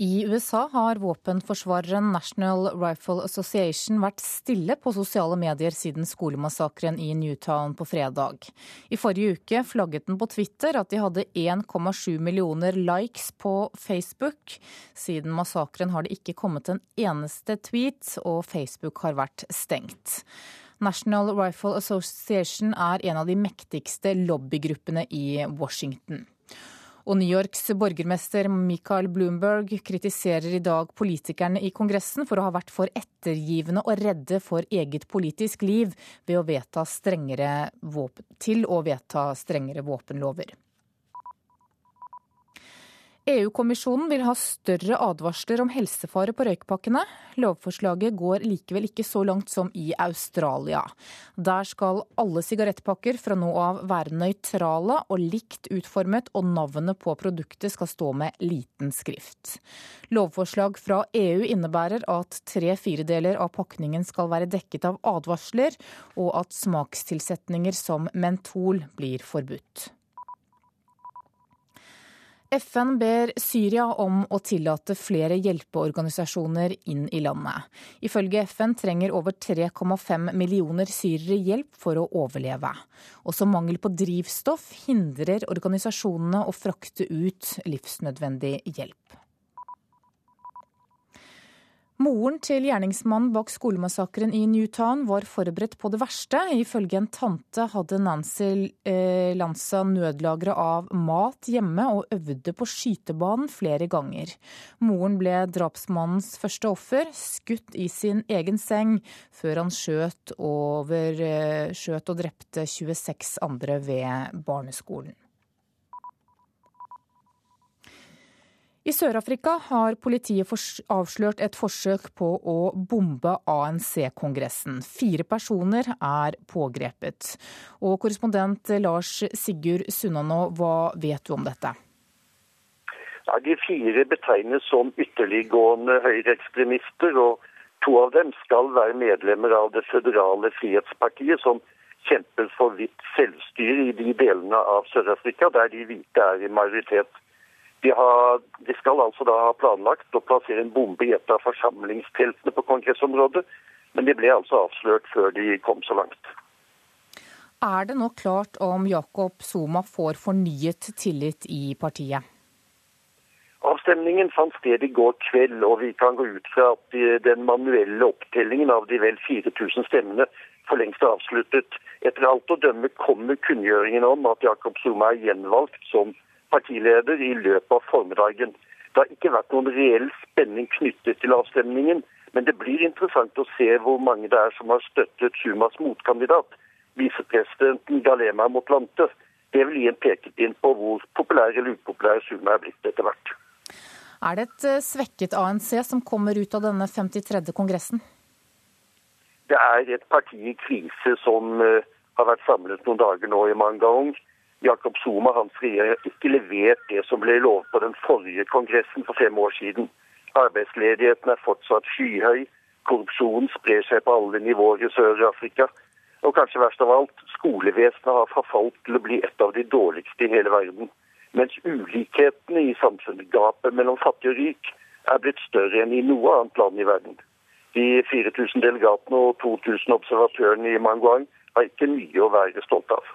I USA har våpenforsvareren National Rifle Association vært stille på sosiale medier siden skolemassakren i Newtown på fredag. I forrige uke flagget den på Twitter at de hadde 1,7 millioner likes på Facebook. Siden massakren har det ikke kommet en eneste tweet, og Facebook har vært stengt. National Rifle Association er en av de mektigste lobbygruppene i Washington. Og New Yorks borgermester Michael Bloomberg kritiserer i dag politikerne i Kongressen for å ha vært for ettergivende og redde for eget politisk liv ved å vedta til å vedta strengere våpenlover. EU-kommisjonen vil ha større advarsler om helsefare på røykpakkene. Lovforslaget går likevel ikke så langt som i Australia. Der skal alle sigarettpakker fra nå av være nøytrale og likt utformet, og navnet på produktet skal stå med liten skrift. Lovforslag fra EU innebærer at tre firedeler av pakningen skal være dekket av advarsler, og at smakstilsetninger som mentol blir forbudt. FN ber Syria om å tillate flere hjelpeorganisasjoner inn i landet. Ifølge FN trenger over 3,5 millioner syrere hjelp for å overleve. Også mangel på drivstoff hindrer organisasjonene å frakte ut livsnødvendig hjelp. Moren til gjerningsmannen bak skolemassakren i Newtown var forberedt på det verste. Ifølge en tante hadde Nancy eh, Lanza nødlagre av mat hjemme og øvde på skytebanen flere ganger. Moren ble drapsmannens første offer, skutt i sin egen seng, før han skjøt, over, eh, skjøt og drepte 26 andre ved barneskolen. I Sør-Afrika har politiet avslørt et forsøk på å bombe ANC-kongressen. Fire personer er pågrepet. Og korrespondent Lars Sigurd Sunnanå, hva vet du om dette?
Ja, de fire betegnes som ytterliggående høyreekstremister. og To av dem skal være medlemmer av det føderale frihetspartiet, som kjemper for hvitt selvstyre i de delene av Sør-Afrika der de hvite er i majoritet. De, har, de, skal altså da ha planlagt å plassere en bombe i et av forsamlingsteltene på kongressområdet, men de ble altså avslørt før de kom så langt.
Er det nå klart om Jakob Zuma får fornyet tillit i partiet?
Avstemningen fant sted i går kveld, og vi kan gå ut fra at den manuelle opptellingen av de vel 4000 stemmene for lengst er avsluttet. Etter alt å dømme kommer kunngjøringen om at Jakob Zuma er gjenvalgt som partileder i løpet av formiddagen. Det har ikke vært noen reell spenning knyttet til avstemningen, men det blir interessant å se hvor mange det er som har støttet Sumas motkandidat, visepresidenten Galema Motlante. Det vil gi en pekepinn på hvor populær eller upopulær Suma er blitt etter hvert.
Er det et eh, svekket ANC som kommer ut av denne 53. kongressen?
Det er et parti i krise som uh, har vært samlet noen dager nå i Mangaung. Jakob Zuma hans regjering har ikke levert det som ble lovet på den forrige kongressen for fem år siden. Arbeidsledigheten er fortsatt skyhøy. Korrupsjonen sprer seg på alle nivåer i Sør-Afrika. Og kanskje verst av alt, skolevesenet har forfalt til å bli et av de dårligste i hele verden. Mens ulikhetene i samfunnet, gapet mellom fattig og rik, er blitt større enn i noe annet land i verden. De 4000 delegatene og 2000 observatørene i Manguang har ikke mye å være stolte av.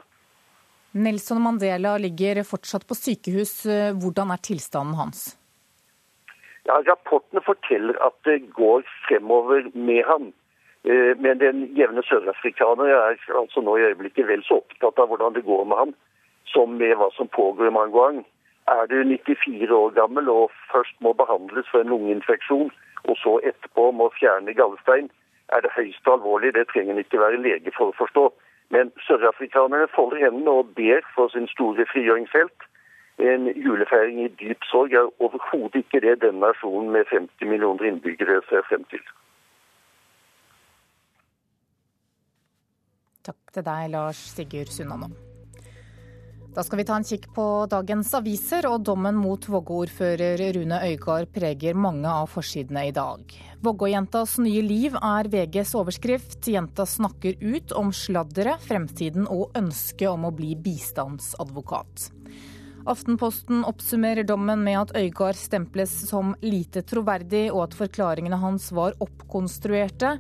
Nelson Mandela ligger fortsatt på sykehus. Hvordan er tilstanden hans?
Ja, Rapportene forteller at det går fremover med ham. Eh, men den jevne sørafrikaner er altså nå i øyeblikket vel så opptatt av hvordan det går med ham, som med hva som pågår i Manguang. Er du 94 år gammel og først må behandles for en lungeinfeksjon, og så etterpå må fjerne gallestein, er det høyst alvorlig. Det trenger en ikke være lege for å forstå. Men sørafrikanerne folder hendene og ber for sin store frigjøringshelt. En julefeiring i dyp sorg er overhodet ikke det denne nasjonen med 50 millioner innbyggere ser frem til.
Takk til deg, Lars Sigurd Sunnanå. Da skal vi ta en kikk på dagens aviser, og dommen mot Vågå-ordfører Rune Øygard preger mange av forsidene i dag. Vågå-jentas nye liv er VGs overskrift. Jenta snakker ut om sladderet, fremtiden og ønsket om å bli bistandsadvokat. Aftenposten oppsummerer dommen med at Øygard stemples som lite troverdig, og at forklaringene hans var oppkonstruerte,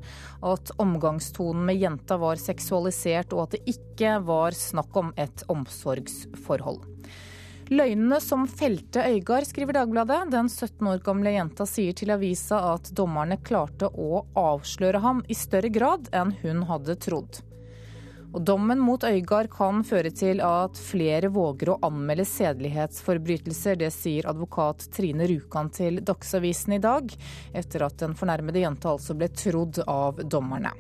at omgangstonen med jenta var seksualisert, og at det ikke var snakk om et omsorgsforhold. Løgnene som felte Øygard, skriver Dagbladet. Den 17 år gamle jenta sier til avisa at dommerne klarte å avsløre ham i større grad enn hun hadde trodd. Og dommen mot Øygard kan føre til at flere våger å anmelde sedelighetsforbrytelser. Det sier advokat Trine Rjukan til Dagsavisen i dag, etter at den fornærmede jenta altså ble trodd av dommerne.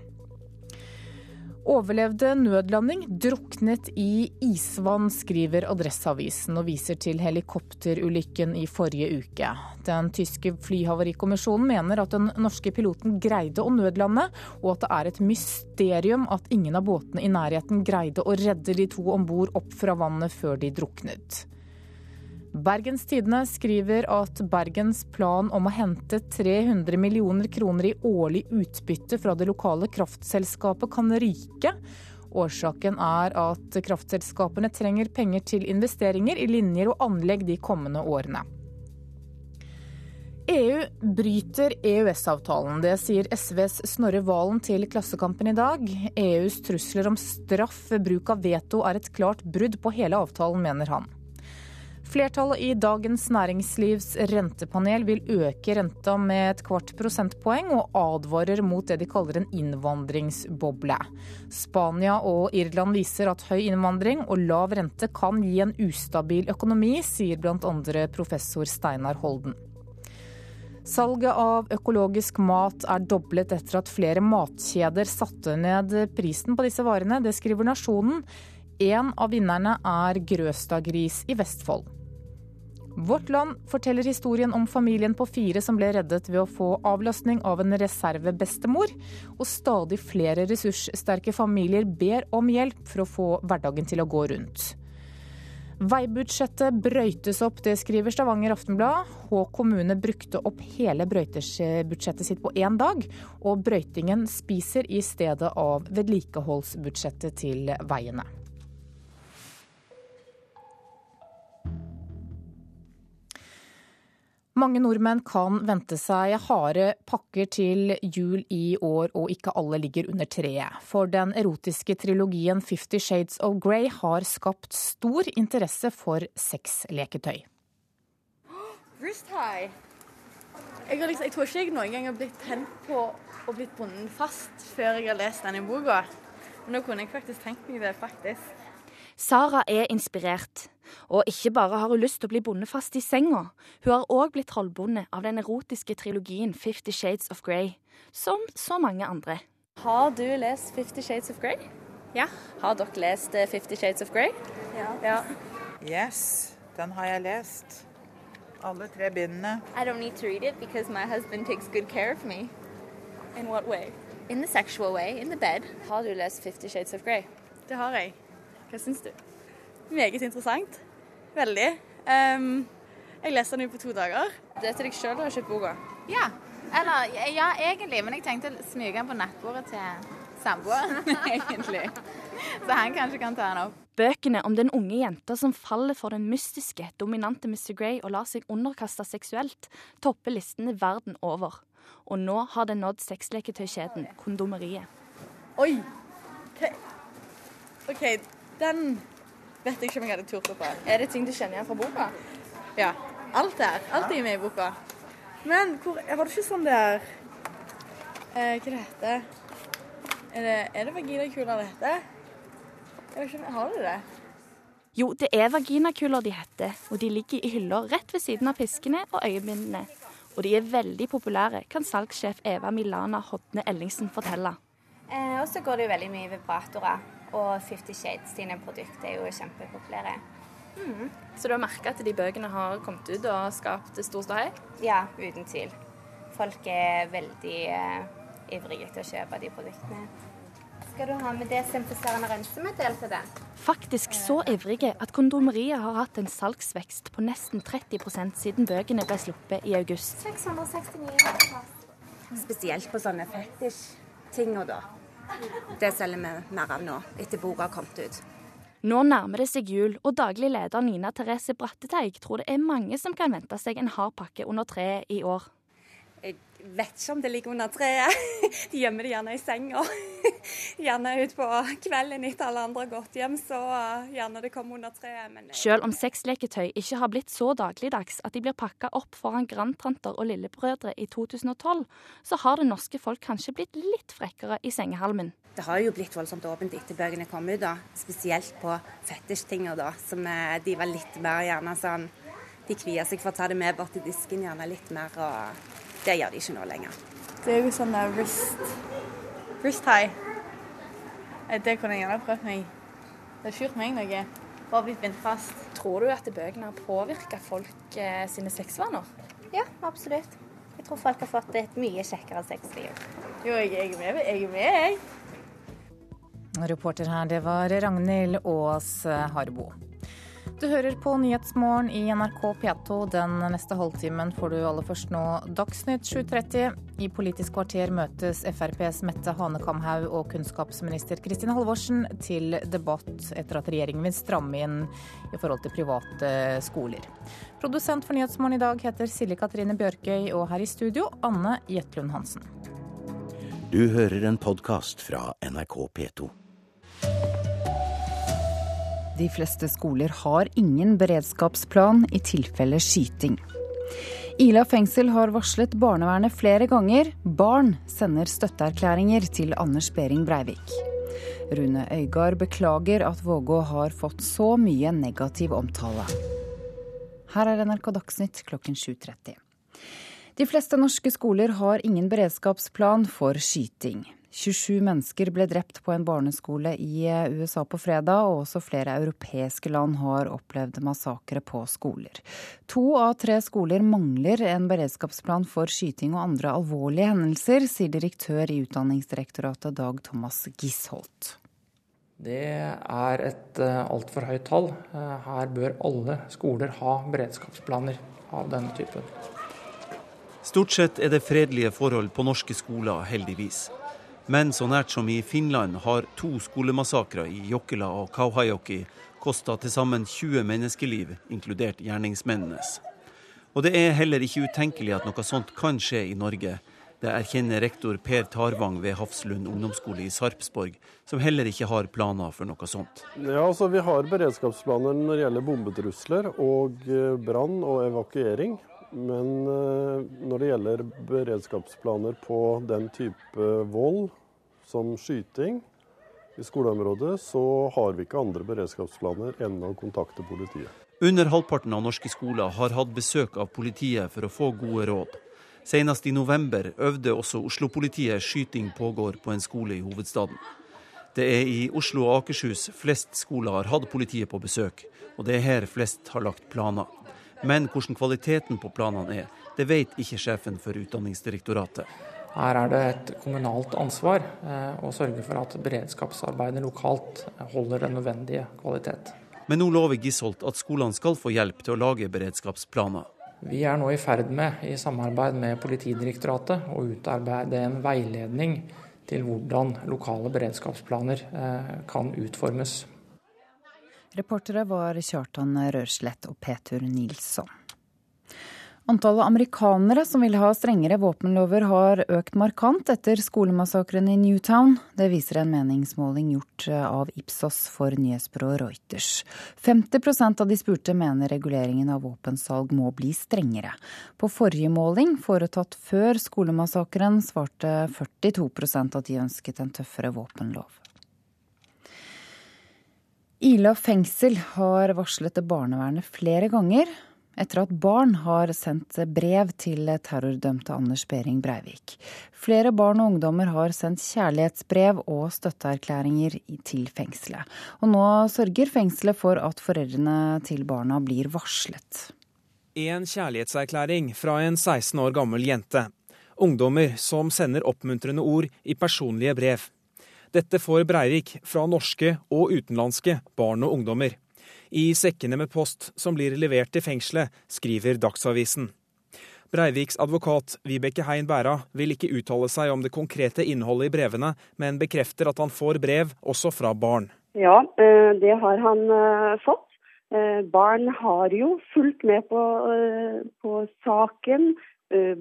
Overlevde nødlanding, druknet i isvann, skriver Adresseavisen og viser til helikopterulykken i forrige uke. Den tyske flyhavarikommisjonen mener at den norske piloten greide å nødlande, og at det er et mysterium at ingen av båtene i nærheten greide å redde de to om bord opp fra vannet før de druknet. Bergens Tidende skriver at Bergens plan om å hente 300 millioner kroner i årlig utbytte fra det lokale kraftselskapet kan ryke. Årsaken er at kraftselskapene trenger penger til investeringer i linjer og anlegg de kommende årene. EU bryter EØS-avtalen. Det sier SVs Snorre Valen til Klassekampen i dag. EUs trusler om straff ved bruk av veto er et klart brudd på hele avtalen, mener han. Flertallet i Dagens Næringslivs rentepanel vil øke renta med et kvart prosentpoeng, og advarer mot det de kaller en innvandringsboble. Spania og Irland viser at høy innvandring og lav rente kan gi en ustabil økonomi, sier bl.a. professor Steinar Holden. Salget av økologisk mat er doblet etter at flere matkjeder satte ned prisen på disse varene. Det skriver Nasjonen. En av vinnerne er Grøstad-gris i Vestfold. Vårt Land forteller historien om familien på fire som ble reddet ved å få avlastning av en reservebestemor. Og stadig flere ressurssterke familier ber om hjelp for å få hverdagen til å gå rundt. Veibudsjettet brøytes opp, det skriver Stavanger Aftenblad. Hå kommune brukte opp hele brøytebudsjettet sitt på én dag, og brøytingen spiser i stedet av vedlikeholdsbudsjettet til veiene. Mange nordmenn kan vente seg harde pakker til jul i år, og ikke alle ligger under treet. For den erotiske trilogien Fifty Shades of Grey har skapt stor interesse for sexleketøy.
Wrist. Jeg, har liksom, jeg tror ikke jeg noen gang har blitt tent på og blitt bundet fast før jeg har lest denne boka. Men nå kunne jeg faktisk tenkt meg det, faktisk. Sara er inspirert. Og ikke bare har hun lyst til å bli bonde fast i senga, hun har òg blitt trollbundet av den erotiske trilogien Fifty Shades of Grey, som så mange andre.
Har du lest Fifty Shades of Grey?
Ja.
Har dere lest eh, Fifty Shades of Grey?
Ja.
ja.
Yes, den har jeg lest. Alle tre bindene.
I don't need to read it because my husband takes good care of me.
In what way?
In the sexual way, in the bed. Har du lest Fifty Shades of Grey?
Det har jeg. Hva syns du? Meget interessant. Veldig. Um, jeg leser den jo på to dager.
Det er til deg sjøl du har kjøpt boka?
Ja. Eller ja, egentlig. Men jeg tenkte å smyge den på nattbordet til samboeren, <laughs> egentlig. Så han kanskje kan ta den opp.
Bøkene om den unge jenta som faller for den mystiske, dominante Mr. Grey og lar seg underkaste seksuelt, topper listene verden over. Og nå har den nådd sexleketøykjeden Kondomeriet. Oi! OK, den vet jeg ikke om jeg hadde turt å på.
Er det ting du kjenner igjen fra boka?
Ja. Alt der. Alt er med i boka. Men hvor, var det ikke sånn der eh, Hva det heter Er det, er det vaginakuler det heter? Ikke, Har du det? Jo, det er vaginakuler de heter, og de ligger i hyller rett ved siden av piskene og øyebindene. Og de er veldig populære, kan salgssjef Eva Milana Hodne Ellingsen fortelle.
Eh, og så går det jo veldig mye vibratorer. Og Fifty Shades sine produkter er jo kjempepopulære.
Mm. Så du har merka at de bøkene har kommet ut og skapt stor ståhei?
Ja, uten tvil. Folk er veldig uh, ivrige til å kjøpe de produktene. Skal du ha med desinfiserende rensemiddel til den?
Faktisk så ivrige at Kondomeriet har hatt en salgsvekst på nesten 30% siden bøkene ble sluppet i august.
669 Spesielt på sånne fetisj-ting da. Det selger vi mer av nå, etter boka har kommet ut.
Nå nærmer det seg jul, og daglig leder Nina Therese Bratteteig tror det er mange som kan vente seg en hard pakke under treet i år.
Vet ikke om det ligger under treet. <laughs> De gjemmer det gjerne i senga. <laughs> Gjerne utpå kvelden etter alle andre har gått hjem, så gjerne det kommer under treet. Men...
Eh, Selv om sexleketøy ikke har blitt så dagligdags at de blir pakka opp foran grandtanter og lillebrødre i 2012, så har det norske folk kanskje blitt litt frekkere i sengehalmen.
Det har jo blitt voldsomt åpent etter bøkene kom ut, da. Spesielt på fetisjtinger, da. Som eh, de var litt mer gjerne sånn De kvier seg for å ta det med bort til disken gjerne litt mer, og det gjør de ikke nå lenger.
Det er jo sånn wrist Wrist high. Eh, det kunne jeg gjerne prøvd meg. Det har fyrt meg noe. Bare blitt bindt fast. Tror du at bøkene har påvirka folk eh, sine sexvaner?
Ja, absolutt. Jeg tror folk har fått et mye kjekkere sexliv.
Jo, jeg, jeg er med, jeg. Er med, jeg.
Reporter her, det var Ragnhild Aas Harbo. Du hører på Nyhetsmorgen i NRK P2. Den neste halvtimen får du aller først nå Dagsnytt 7.30. I Politisk kvarter møtes FrPs Mette Hanekamhaug og kunnskapsminister Kristin Halvorsen til debatt etter at regjeringen vil stramme inn i forhold til private skoler. Produsent for Nyhetsmorgen i dag heter Silje Katrine Bjørkøy, og her i studio Anne Jetlund Hansen.
Du hører en podkast fra NRK P2.
De fleste skoler har ingen beredskapsplan i tilfelle skyting. Ila fengsel har varslet barnevernet flere ganger. Barn sender støtteerklæringer til Anders Behring Breivik. Rune Øygard beklager at Vågå har fått så mye negativ omtale. Her er NRK Dagsnytt klokken 7.30. De fleste norske skoler har ingen beredskapsplan for skyting. 27 mennesker ble drept på en barneskole i USA på fredag, og også flere europeiske land har opplevd massakre på skoler. To av tre skoler mangler en beredskapsplan for skyting og andre alvorlige hendelser, sier direktør i Utdanningsdirektoratet Dag Thomas Gisholt.
Det er et eh, altfor høyt tall. Eh, her bør alle skoler ha beredskapsplaner av denne typen.
Stort sett er det fredelige forhold på norske skoler, heldigvis. Men så nært som i Finland har to skolemassakrer i Jokkela og Kauhajoki kosta til sammen 20 menneskeliv, inkludert gjerningsmennenes. Og det er heller ikke utenkelig at noe sånt kan skje i Norge. Det erkjenner rektor Per Tarvang ved Hafslund ungdomsskole i Sarpsborg, som heller ikke har planer for noe sånt.
Ja, altså Vi har beredskapsplaner når det gjelder bombetrusler og eh, brann og evakuering. Men eh, når det gjelder beredskapsplaner på den type vold som skyting i skoleområdet, så har vi ikke andre beredskapsplaner enn å kontakte politiet.
Under halvparten av norske skoler har hatt besøk av politiet for å få gode råd. Senest i november øvde også Oslo-politiet skyting pågår på en skole i hovedstaden. Det er i Oslo og Akershus flest skoler har hatt politiet på besøk, og det er her flest har lagt planer. Men hvordan kvaliteten på planene er, det vet ikke sjefen for Utdanningsdirektoratet.
Her er det et kommunalt ansvar eh, å sørge for at beredskapsarbeidet lokalt holder den nødvendige kvalitet.
Men nå lover Gisholt at skolene skal få hjelp til å lage beredskapsplaner.
Vi er nå i ferd med, i samarbeid med Politidirektoratet, å utarbeide en veiledning til hvordan lokale beredskapsplaner eh, kan utformes.
Reportere var Kjartan Rørslett og Petur Nilsson. Antallet amerikanere som vil ha strengere våpenlover har økt markant etter skolemassakren i Newtown. Det viser en meningsmåling gjort av Ipsos for nyhetsbyrået Reuters. 50% av de spurte mener reguleringen av våpensalg må bli strengere. På forrige måling, foretatt før skolemassakren, svarte 42% at de ønsket en tøffere våpenlov. Ila fengsel har varslet barnevernet flere ganger etter at barn har sendt brev til terrordømte Anders Behring Breivik. Flere barn og ungdommer har sendt kjærlighetsbrev og støtteerklæringer til fengselet. Og nå sørger fengselet for at foreldrene til barna blir varslet.
En kjærlighetserklæring fra en 16 år gammel jente. Ungdommer som sender oppmuntrende ord i personlige brev. Dette får Breivik fra norske og utenlandske barn og ungdommer. I sekkene med post som blir levert til fengselet, skriver Dagsavisen. Breiviks advokat Vibeke Hein Bæra vil ikke uttale seg om det konkrete innholdet i brevene, men bekrefter at han får brev også fra barn.
Ja, eh, det har han eh, fått. Eh, barn har jo fulgt med på, på saken,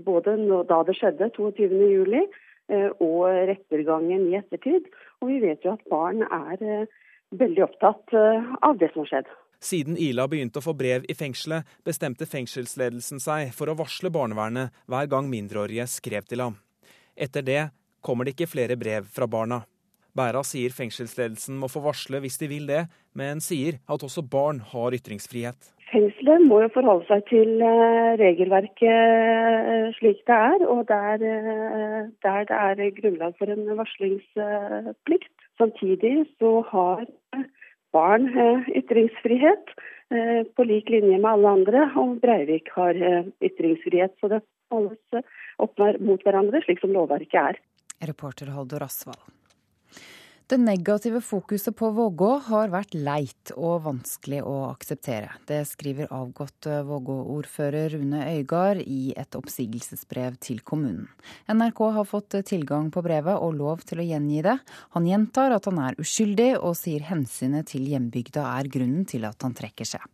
både da det skjedde 22.07 og rettergangen i ettertid. Og vi vet jo at barn er veldig opptatt av det som har skjedd.
Siden Ila begynte å få brev i fengselet, bestemte fengselsledelsen seg for å varsle barnevernet hver gang mindreårige skrev til ham. Etter det kommer det ikke flere brev fra barna. Bæra sier fengselsledelsen må få varsle hvis de vil det, men sier at også barn har ytringsfrihet.
Fengselet må jo forholde seg til eh, regelverket eh, slik det er, og der, eh, der det er grunnlag for en varslingsplikt. Samtidig så har barn ytringsfrihet på lik linje med alle andre, og Breivik har ytringsfrihet. Så det holdes opp mot hverandre, slik som lovverket er.
Reporter Haldor Asvald. Det negative fokuset på Vågå har vært leit og vanskelig å akseptere. Det skriver avgått Vågå-ordfører Rune Øygard i et oppsigelsesbrev til kommunen. NRK har fått tilgang på brevet og lov til å gjengi det. Han gjentar at han er uskyldig, og sier hensynet til hjembygda er grunnen til at han trekker seg.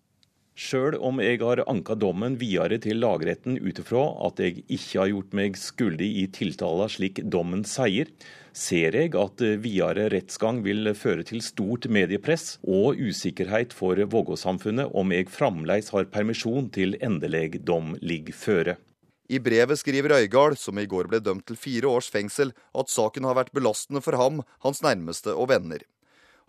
Sjøl om jeg har anka dommen videre til lagretten ut ifra at jeg ikke har gjort meg skyldig i tiltala slik dommen sier, ser jeg at videre rettsgang vil føre til stort mediepress og usikkerhet for Vågå-samfunnet om jeg fremdeles har permisjon til endelig dom ligger føre.
I brevet skriver Øygard, som i går ble dømt til fire års fengsel, at saken har vært belastende for ham, hans nærmeste og venner.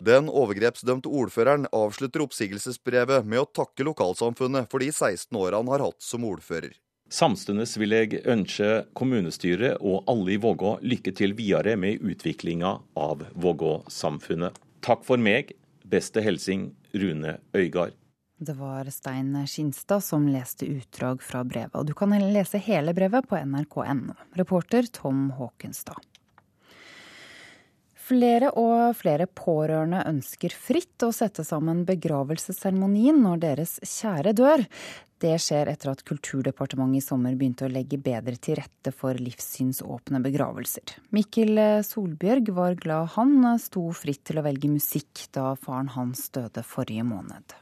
Den overgrepsdømte ordføreren avslutter oppsigelsesbrevet med å takke lokalsamfunnet for de 16 åra han har hatt som ordfører.
Samtidig vil jeg ønske kommunestyret og alle i Vågå lykke til videre med utviklinga av Vågå-samfunnet. Takk for meg. Beste hilsing Rune Øygard.
Det var Stein Skinstad som leste utdrag fra brevet, og du kan lese hele brevet på nrk.no. Reporter Tom Håkenstad. Flere og flere pårørende ønsker fritt å sette sammen begravelsesseremonien når deres kjære dør. Det skjer etter at Kulturdepartementet i sommer begynte å legge bedre til rette for livssynsåpne begravelser. Mikkel Solbjørg var glad han sto fritt til å velge musikk da faren hans døde forrige måned.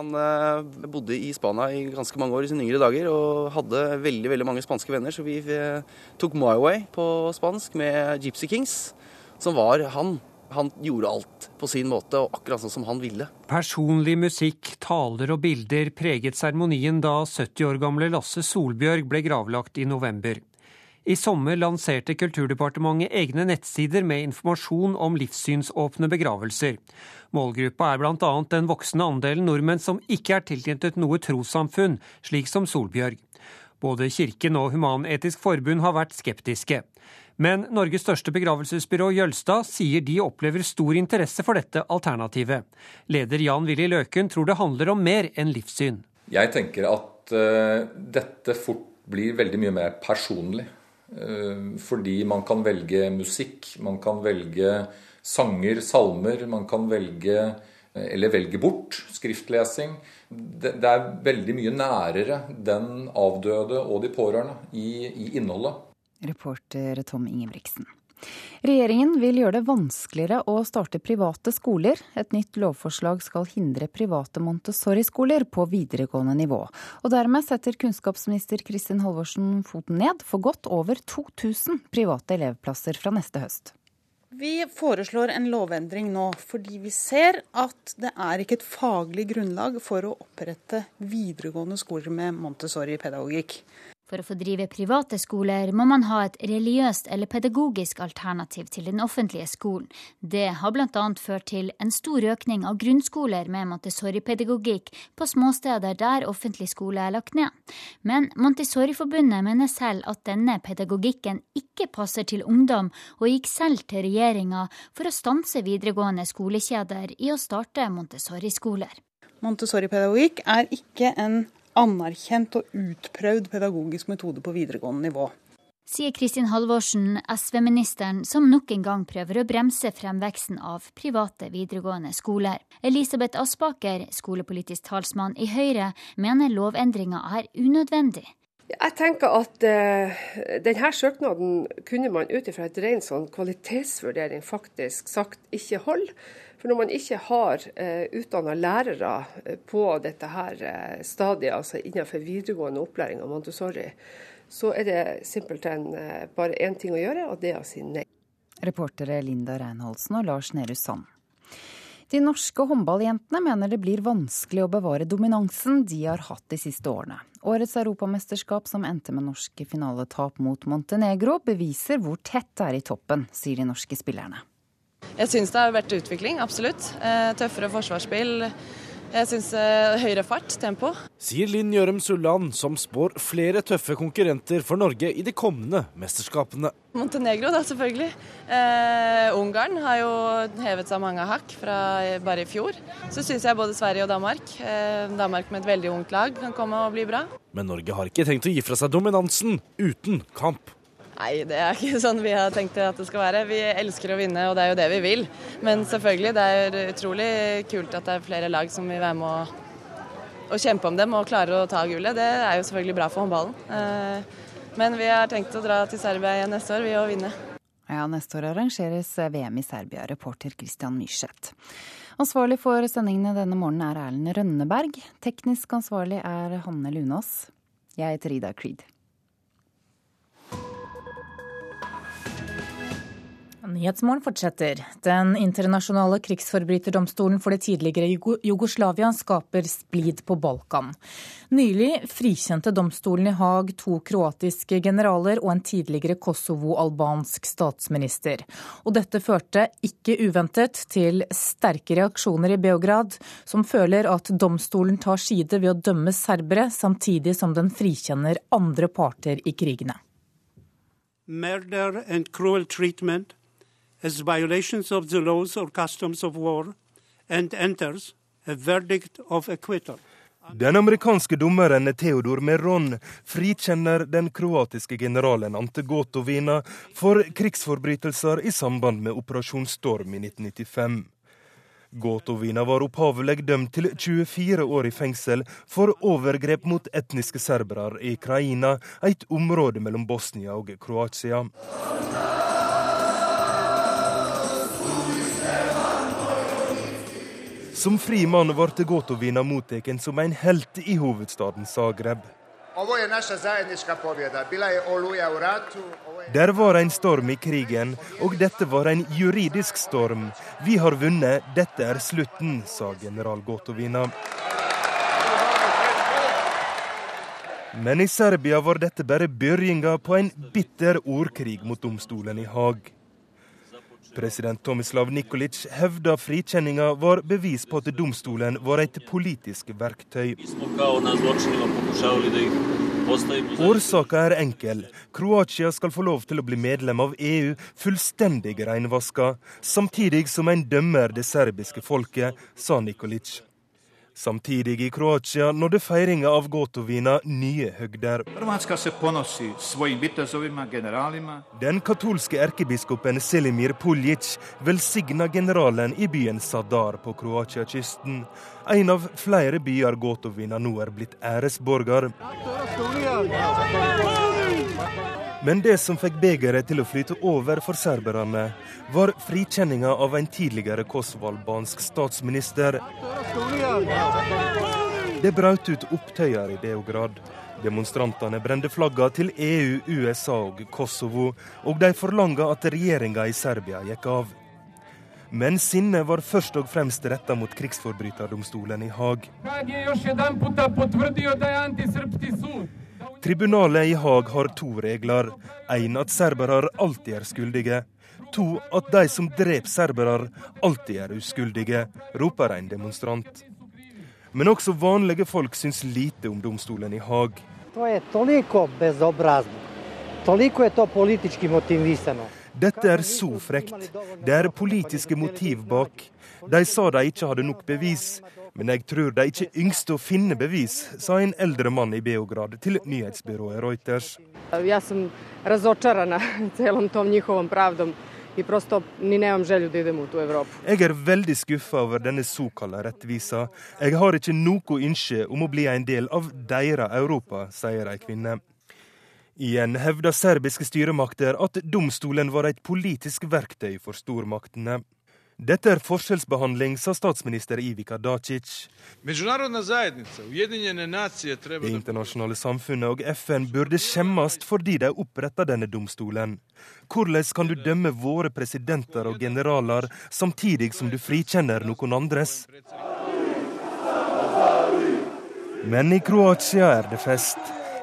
Han eh, bodde i Spania i ganske mange år i sine yngre dager og hadde veldig veldig mange spanske venner, så vi eh, tok My Way på spansk med Gypsy Kings, som var han. Han gjorde alt på sin måte, og akkurat sånn som han ville.
Personlig musikk, taler og bilder preget seremonien da 70 år gamle Lasse Solbjørg ble gravlagt i november. I sommer lanserte Kulturdepartementet egne nettsider med informasjon om livssynsåpne begravelser. Målgruppa er bl.a. den voksende andelen nordmenn som ikke er tilknyttet noe trossamfunn, slik som Solbjørg. Både Kirken og Human-Etisk Forbund har vært skeptiske. Men Norges største begravelsesbyrå, Jølstad, sier de opplever stor interesse for dette alternativet. Leder Jan Willy Løken tror det handler om mer enn livssyn.
Jeg tenker at uh, dette fort blir veldig mye mer personlig. Eh, fordi man kan velge musikk, man kan velge sanger, salmer, man kan velge eh, eller velge bort skriftlesing. Det, er veldig mye nærere den avdøde og de pårørende i innholdet.
Reporter Tom Ingebrigtsen. Regjeringen vil gjøre det vanskeligere å starte private skoler. Et nytt lovforslag skal hindre private Montessori-skoler på videregående nivå. Og dermed setter kunnskapsminister Kristin Halvorsen foten ned for godt over 2000 private elevplasser fra neste høst.
Vi foreslår en lovendring nå fordi vi ser at det er ikke et faglig grunnlag for å opprette videregående skoler med Montessori-pedagogikk.
For å få drive private skoler må man ha et religiøst eller pedagogisk alternativ til den offentlige skolen. Det har bl.a. ført til en stor økning av grunnskoler med Montessori-pedagogikk på småsteder der offentlig skole er lagt ned. Men Montessori-forbundet mener selv at denne pedagogikken ikke passer til ungdom, og gikk selv til regjeringa for å stanse videregående skolekjeder i å starte Montessori-skoler.
Montessori-pedagogikk er ikke en anerkjent og utprøvd pedagogisk metode på videregående nivå.
Sier Kristin Halvorsen, SV-ministeren, som nok en gang prøver å bremse fremveksten av private videregående skoler. Elisabeth Aspaker, skolepolitisk talsmann i Høyre, mener lovendringa er unødvendig.
Jeg tenker at uh, denne søknaden kunne man ut ifra et rent sånn kvalitetsvurdering faktisk sagt ikke holder. For når man ikke har eh, utdanna lærere eh, på dette her eh, stadiet, altså innenfor videregående opplæring av Montessori, så er det simpelthen eh, bare én ting å gjøre, og det er å si nei.
Reportere Linda Reinholdsen og Lars Nehru Sand. De norske håndballjentene mener det blir vanskelig å bevare dominansen de har hatt de siste årene. Årets europamesterskap som endte med norske finaletap mot Montenegro, beviser hvor tett det er i toppen, sier de norske spillerne.
Jeg syns det har vært utvikling, absolutt. Eh, tøffere forsvarsspill. Jeg syns eh, høyere fart, tempo.
Sier Linn Gjørum Sulland, som spår flere tøffe konkurrenter for Norge i de kommende mesterskapene.
Montenegro, da, selvfølgelig. Eh, Ungarn har jo hevet seg mange hakk fra bare i fjor. Så syns jeg både Sverige og Danmark, eh, Danmark med et veldig ungt lag, kan komme og bli bra.
Men Norge har ikke tenkt å gi fra seg dominansen uten kamp.
Nei, det er ikke sånn vi har tenkt at det skal være. Vi elsker å vinne, og det er jo det vi vil. Men selvfølgelig, det er utrolig kult at det er flere lag som vil være med å, kjempe om dem og klare å ta gullet. Det er jo selvfølgelig bra for håndballen. Eh, men vi har tenkt å dra til Serbia igjen neste år, vi å vinne.
Ja, neste år arrangeres VM i Serbia, reporter Christian Myrseth. Ansvarlig for sendingene denne morgenen er Erlend Rønneberg. Teknisk ansvarlig er Hanne Lunås. Jeg heter Ida Creed.
Nyhetsmorgen fortsetter. Den internasjonale krigsforbryterdomstolen for det tidligere Jugoslavia skaper splid på Balkan. Nylig frikjente domstolen i Haag to kroatiske generaler og en tidligere kosovo-albansk statsminister. Og dette førte, ikke uventet, til sterke reaksjoner i Beograd, som føler at domstolen tar side ved å dømme serbere, samtidig som den frikjenner andre parter i krigene.
Murder and cruel treatment as violations of the laws or customs of war and enters a verdict of acquittal.
Den amerikanske dommeren Theodor Meron frikjenner den kroatiske generalen Ante Gotovina for krigsforbrytelser i samband med Operasjon Storm i 1995. Gotovina var opphavlig dømt til 24 år i fengsel for overgrep mot etniske serbere i Kraina, et område mellom Bosnia og Kroatia. Som fri mann ble Gotovina mottatt som en helt i hovedstaden Zagreb. Der var en storm i krigen, og dette var en juridisk storm. Vi har vunnet, dette er slutten, sa general Gotovina. Men i Serbia var dette bare begynnelsen på en bitter ordkrig mot domstolen i Haag. President Tomislav Nikolic hevda frikjenninga var bevis på at domstolen var et politisk verktøy. Årsaka er enkel. Kroatia skal få lov til å bli medlem av EU fullstendig reinvaska, samtidig som en dømmer det serbiske folket, sa Nikolic. Samtidig i Kroatia nådde feiringa av Gotovina nye høgder. Den katolske erkebiskopen Selimir Puljic velsigna generalen i byen Sadar på Kroatia-kysten. En av flere byer Gotovina nå er blitt æresborger. Men det som fikk begeret til å flyte over for serberne, var frikjenninga av en tidligere kosovo-albansk statsminister. Det brøt ut opptøyer i Beograd. Demonstrantene brente flagga til EU, USA og Kosovo, og de forlanga at regjeringa i Serbia gikk av. Men sinnet var først og fremst retta mot krigsforbryterdomstolen i Haag. Tribunalet i Haag har to regler. Én at serbere alltid er skyldige. To at de som dreper serbere, alltid er uskyldige, roper en demonstrant. Men også vanlige folk syns lite om domstolen i Haag. Dette er så frekt. Det er politiske motiv bak. De sa de ikke hadde nok bevis, men jeg tror de ikke yngste å finne bevis, sa en eldre mann i Beograd til nyhetsbyrået Reuters. <laughs> Jeg er veldig skuffa over denne såkalte rettvisa. Jeg har ikke noe ønske om å bli en del av deres Europa, sier ei kvinne. Igjen hevder serbiske styremakter at domstolen var et politisk verktøy for stormaktene. Dette er forskjellsbehandling, sa statsminister Ivica Dacic. Det internasjonale samfunnet og FN burde skjemmes fordi de oppretta denne domstolen. Hvordan kan du dømme våre presidenter og generaler samtidig som du frikjenner noen andres? Men i Kroatia er det fest.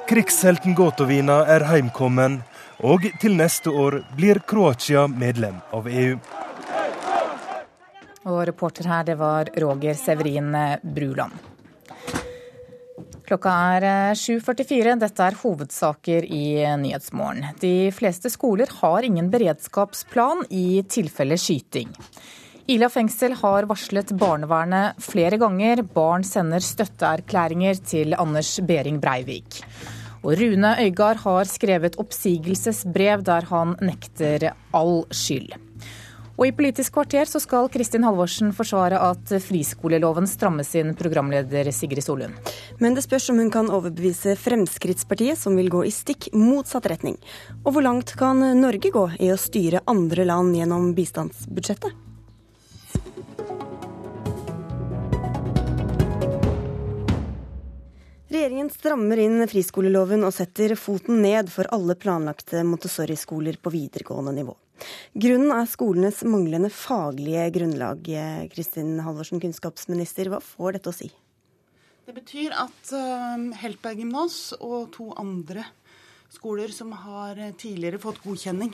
Krigshelten Gotovina er heimkommen, og til neste år blir Kroatia medlem av EU.
Og reporter her, det var Roger Severin Bruland. Klokka er 7.44. Dette er hovedsaker i Nyhetsmorgen. De fleste skoler har ingen beredskapsplan i tilfelle skyting. Ila fengsel har varslet barnevernet flere ganger. Barn sender støtteerklæringer til Anders Behring Breivik. Og Rune Øygard har skrevet oppsigelsesbrev der han nekter all skyld. Og i Politisk kvarter så skal Kristin Halvorsen forsvare at friskoleloven strammes inn, programleder Sigrid Solund.
Men det spørs om hun kan overbevise Fremskrittspartiet, som vil gå i stikk motsatt retning. Og hvor langt kan Norge gå i å styre andre land gjennom bistandsbudsjettet? Regjeringen strammer inn friskoleloven og setter foten ned for alle planlagte Montessori-skoler på videregående nivå. Grunnen er skolenes manglende faglige grunnlag. Kristin Halvorsen, kunnskapsminister, hva får dette å si?
Det betyr at uh, Heltberg gymnas og to andre skoler som har tidligere fått godkjenning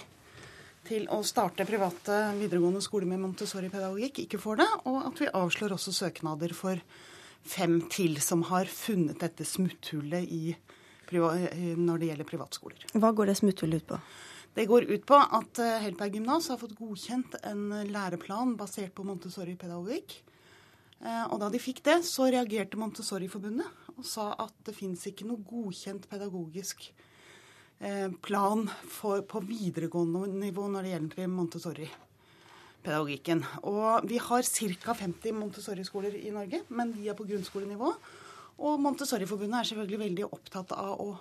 til å starte private videregående skoler med Montessori-pedagogikk, ikke får det. Og at vi avslår også søknader for fem til som har funnet dette smutthullet i, når det gjelder privatskoler.
Hva går det smutthullet ut på?
Det går ut på at Helberg gymnas har fått godkjent en læreplan basert på Montessori-pedagogikk. Eh, og da de fikk det, så reagerte Montessori-forbundet og sa at det fins ikke noe godkjent pedagogisk eh, plan for, på videregående nivå når det gjelder Montessori pedagogikken. Og vi har ca. 50 Montessori-skoler i Norge, men de er på grunnskolenivå. Og Montessori-forbundet er selvfølgelig veldig opptatt av å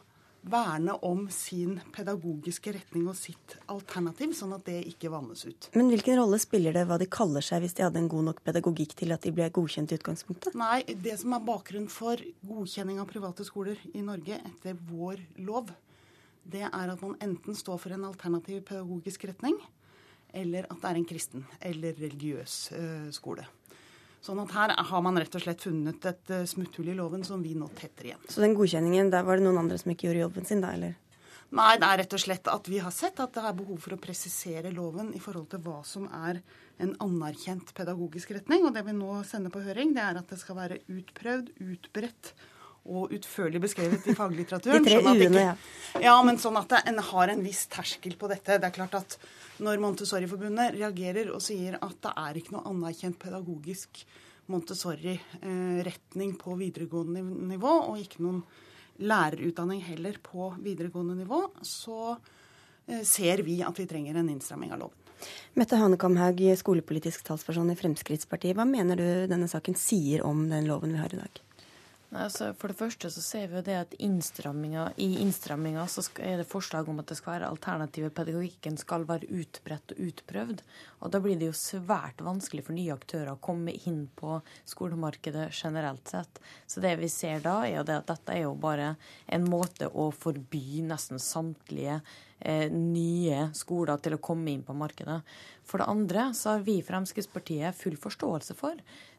verne om sin pedagogiske retning og sitt alternativ, sånn at det ikke vannes ut.
Men hvilken rolle spiller det hva de kaller seg hvis de hadde en god nok pedagogikk til at de ble godkjent i utgangspunktet?
Nei, det som er bakgrunnen for godkjenning av private skoler i Norge etter vår lov, det er at man enten står for en alternativ pedagogisk retning, eller at det er en kristen eller religiøs uh, skole. Sånn at her har man rett og slett funnet et uh, smutthull i loven som vi nå tetter igjen.
Så den godkjenningen, der var det noen andre som ikke gjorde jobben sin, da, eller?
Nei, det er rett og slett at vi har sett at det er behov for å presisere loven i forhold til hva som er en anerkjent pedagogisk retning. Og det vi nå sender på høring, det er at det skal være utprøvd, utbredt og utførlig beskrevet i <laughs> faglitteraturen.
De tre
sånn
uene, ja.
Ja, men sånn at en har en viss terskel på dette. Det er klart at når Montessori-forbundet reagerer og sier at det er ikke noe anerkjent pedagogisk Montessori-retning på videregående nivå, og ikke noen lærerutdanning heller på videregående nivå, så eh, ser vi at vi trenger en innstramming av loven.
Mette Hanekamhaug, skolepolitisk talsperson i Fremskrittspartiet. Hva mener du denne saken sier om den loven vi har i dag?
Altså, for det første så ser vi jo det at i innstramminga er det forslag om at det skal være alternative pedagogikken skal være utbredt og utprøvd. Og da blir det jo svært vanskelig for nye aktører å komme inn på skolemarkedet generelt sett. Så det vi ser da, er jo det at dette er jo bare en måte å forby nesten samtlige nye skoler til å komme inn på markedet. For det andre så har vi i Fremskrittspartiet full forståelse for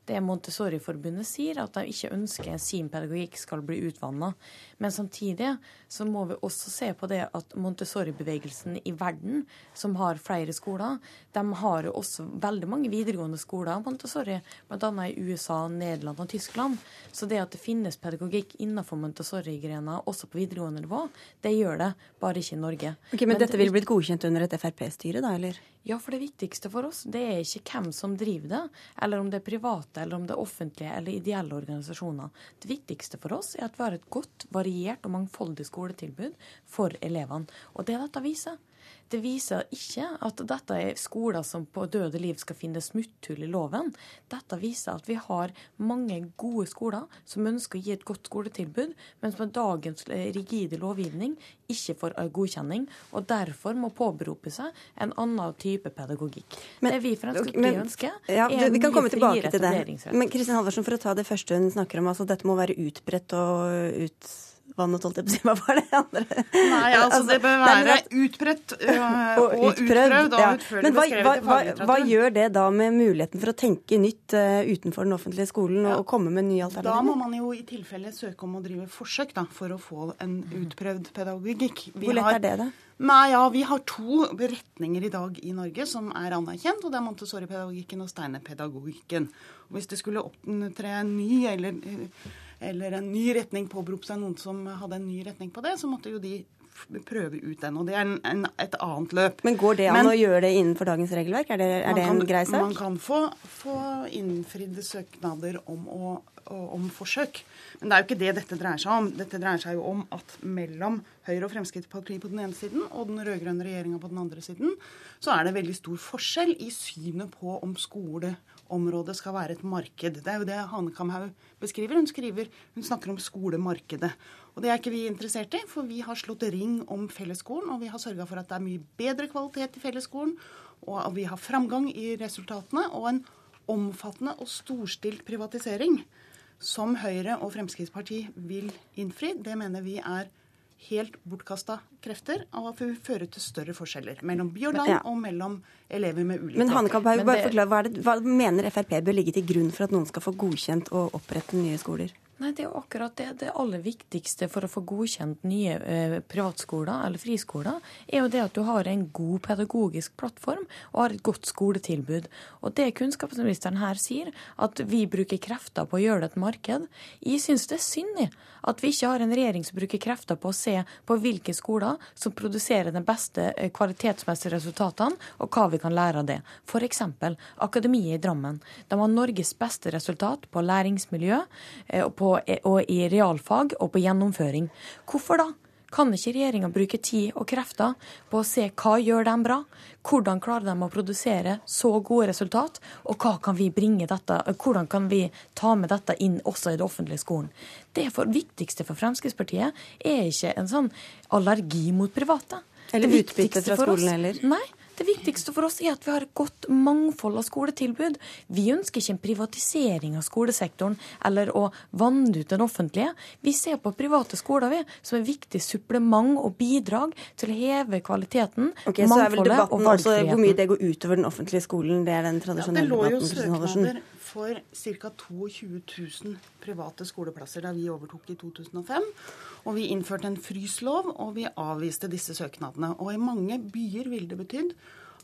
det Montessori-forbundet sier, at de ikke ønsker sin pedagogikk skal bli utvanna. Men samtidig så må vi også se på det at Montessori-bevegelsen i verden, som har flere skoler, de har jo også veldig mange videregående skoler av Montessori, bl.a. i USA, Nederland og Tyskland. Så det at det finnes pedagogikk innenfor Montessori-grena også på videregående nivå, det gjør det, bare ikke i Norge.
Ok, Men, men dette vil blitt godkjent under et Frp-styre, da, eller?
Ja, for det viktigste for oss det er ikke hvem som driver det, eller om det er private, eller om det er offentlige eller ideelle organisasjoner. Det viktigste for oss er at vi har et godt, variert og mangfoldig skoletilbud for elevene. Og det dette viser, det viser ikke at dette er skoler som på døde liv skal finne smutthull i loven. Dette viser at vi har mange gode skoler som ønsker å gi et godt skoletilbud, men som med dagens rigide lovgivning ikke får godkjenning, og derfor må påberope seg en annen type pedagogikk. Men, det vi Fremskrittspartiet ønsker,
ja, er vi kan komme tilbake til det. Men Kristin Halvorsen, for å ta det første hun snakker om, altså dette må være utbredt og ut vannet, holdt jeg på å si. Hva var det andre?
Nei, altså, det bør være utbredt øh, <laughs> og, og utprøvd og ja. utførlig beskrevet hva, hva,
Hva gjør det da med muligheten for å tenke nytt uh, utenfor den offentlige skolen og, og komme med nye alternativer?
Da må man jo i tilfelle søke om å drive forsøk da, for å få en utprøvd pedagogikk.
Vi Hvor lett har, er det, da?
Nei, ja, Vi har to retninger i dag i Norge som er anerkjent, og det er Montessori-pedagogikken og Steine-pedagogikken. Hvis det skulle opptre en ny eller eller en ny retning påberope seg noen som hadde en ny retning på det, så måtte jo de prøve ut den. Og det er en, en, et annet løp.
Men går det an Men, å gjøre det innenfor dagens regelverk? Er det, er det en grei sak?
Man kan få, få innfridd søknader om å om forsøk. Men det er jo ikke det dette dreier seg om. Dette dreier seg jo om at mellom Høyre og Fremskrittspartiet på den ene siden og den rød-grønne regjeringa på den andre siden, så er det veldig stor forskjell i synet på om skoleområdet skal være et marked. Det er jo det Hanekamhaug beskriver. Hun, skriver, hun snakker om skolemarkedet. Og det er ikke vi interessert i, for vi har slått ring om fellesskolen, og vi har sørga for at det er mye bedre kvalitet i fellesskolen, og at vi har framgang i resultatene, og en omfattende og storstilt privatisering som Høyre og Fremskrittspartiet vil innfri, det mener vi er helt bortkasta krefter og føre til større forskjeller mellom by og land ja. og mellom elever med ulike
Men Hanekamp, bare forklare, hva, det, hva mener Frp bør ligge til grunn for at noen skal få godkjent å opprette nye skoler?
Nei, Det er jo akkurat det. Det aller viktigste for å få godkjent nye eh, privatskoler eller friskoler, er jo det at du har en god pedagogisk plattform og har et godt skoletilbud. Og det kunnskapsministeren her sier, at vi bruker krefter på å gjøre det et marked, jeg syns det er synd i at vi ikke har en regjering som bruker krefter på å se på hvilke skoler som produserer de beste eh, kvalitetsmessige resultatene, og hva vi kan lære av det. F.eks. Akademiet i Drammen. De har Norges beste resultat på læringsmiljø eh, og på på, og i realfag og på gjennomføring. Hvorfor da? Kan ikke regjeringa bruke tid og krefter på å se hva gjør dem bra? Hvordan klarer de å produsere så gode resultat? Og hva kan vi dette, hvordan kan vi ta med dette inn også i det offentlige skolen? Det for, viktigste for Fremskrittspartiet er ikke en sånn allergi mot private.
Eller utbytte fra skolen heller?
Nei. Det viktigste for oss er at vi har et godt mangfold av skoletilbud. Vi ønsker ikke en privatisering av skolesektoren eller å vanne ut den offentlige. Vi ser på private skoler vi, som et viktig supplement og bidrag til å heve kvaliteten,
okay, mangfoldet og valgfriheten. Hvor mye det går utover den offentlige skolen, det er den tradisjonelle
ja,
det lå jo søknader
for ca. 22 000 private skoleplasser da vi overtok i 2005. Og vi innførte en fryslov, og vi avviste disse søknadene. Og i mange byer ville det betydd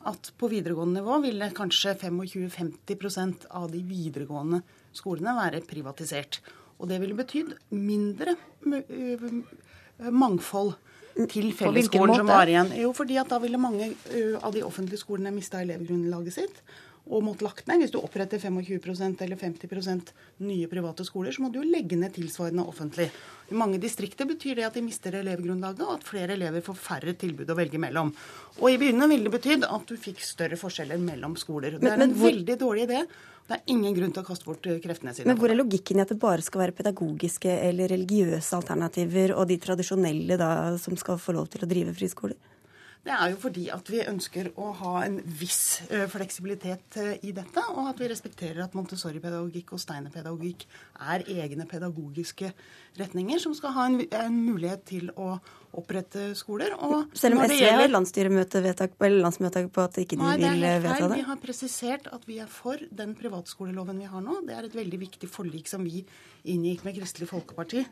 at på videregående nivå ville kanskje 25-50% av de videregående skolene være privatisert. Og det ville betydd mindre mangfold til fellesskolen som var igjen. Jo, fordi at da ville mange av de offentlige skolene mista elevgrunnlaget sitt og måtte lagt ned. Hvis du oppretter 25% eller 50% nye private skoler, så må du jo legge ned tilsvarende offentlig. I mange distrikter betyr det at de mister elevgrunnlaget, og at flere elever får færre tilbud å velge mellom. Og i begynnelsen ville det betydd at du fikk større forskjeller mellom skoler. Det er en veldig dårlig idé. Det er ingen grunn til å kaste bort kreftene sine.
Men hvor er logikken i at det bare skal være pedagogiske eller religiøse alternativer, og de tradisjonelle da som skal få lov til å drive friskoler?
Det er jo fordi at vi ønsker å ha en viss fleksibilitet i dette, og at vi respekterer at Montessori-pedagogikk og Steiner-pedagogikk er egne pedagogiske retninger som skal ha en, en mulighet til å opprette skoler.
Selv om SV gjelder... har landsstyremøtevedtak på at ikke de Nei, vil vedta det?
Vi har presisert at vi er for den privatskoleloven vi har nå. Det er et veldig viktig forlik som vi inngikk med Kristelig Folkeparti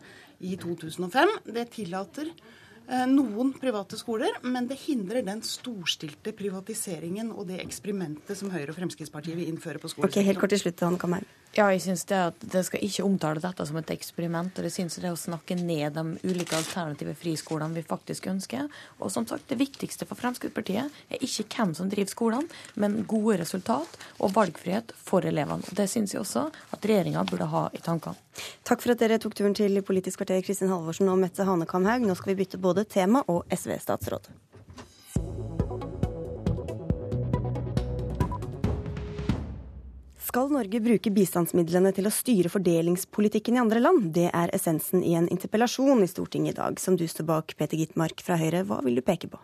i 2005. Det tillater Eh, noen private skoler, men det hindrer den storstilte privatiseringen og det eksperimentet som Høyre og Fremskrittspartiet vil innføre på skolen.
Ok, helt kort til slutt, Anne Kammer.
Ja, jeg syns det at det skal ikke omtale dette som et eksperiment. Og jeg syns det er å snakke ned de ulike alternative friskolene vi faktisk ønsker. Og som sagt, det viktigste for Fremskrittspartiet er ikke hvem som driver skolene, men gode resultat og valgfrihet for elevene. Og det syns jeg også at regjeringa burde ha i tankene.
Takk for at dere tok turen til Politisk kvarter, Kristin Halvorsen og Mette Hanekamhaug. Nå skal vi bytte både tema og SV-statsråd. Skal Norge bruke bistandsmidlene til å styre fordelingspolitikken i andre land? Det er essensen i en interpellasjon i Stortinget i dag, som du står bak, Peter Gitmark fra Høyre. Hva vil du peke på?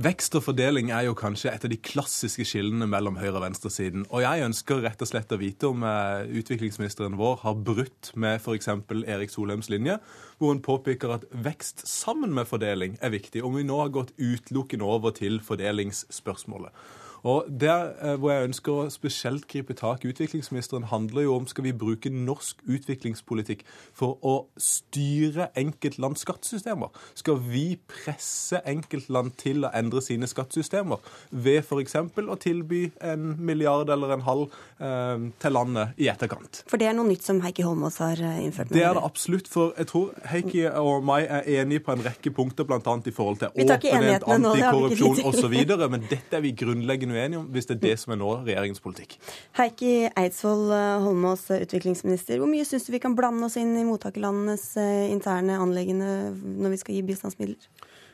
Vekst og fordeling er jo kanskje et av de klassiske skillene mellom høyre- og venstresiden. Og jeg ønsker rett og slett å vite om eh, utviklingsministeren vår har brutt med f.eks. Erik Solheims linje, hvor hun påpeker at vekst sammen med fordeling er viktig. Om vi nå har gått utelukkende over til fordelingsspørsmålet. Og Der eh, hvor jeg ønsker å spesielt gripe tak i utviklingsministeren, handler jo om skal vi bruke norsk utviklingspolitikk for å styre enkeltlands skattesystemer? Skal vi presse enkeltland til å endre sine skattesystemer ved f.eks. å tilby en milliard eller en halv eh, til landet i etterkant?
For det er noe nytt som Heikki Holmås har innført? innført?
Det er det absolutt. For jeg tror Heikki og meg er enige på en rekke punkter, bl.a. i forhold til åpenhet, antikorrupsjon osv. Men dette er vi grunnleggende uenige om, hvis det er det som er nå regjeringens politikk.
Heikki Eidsvoll Holmås, utviklingsminister. Hvor mye syns du vi kan blande oss inn i mottakerlandenes interne anliggende når vi skal gi bistandsmidler?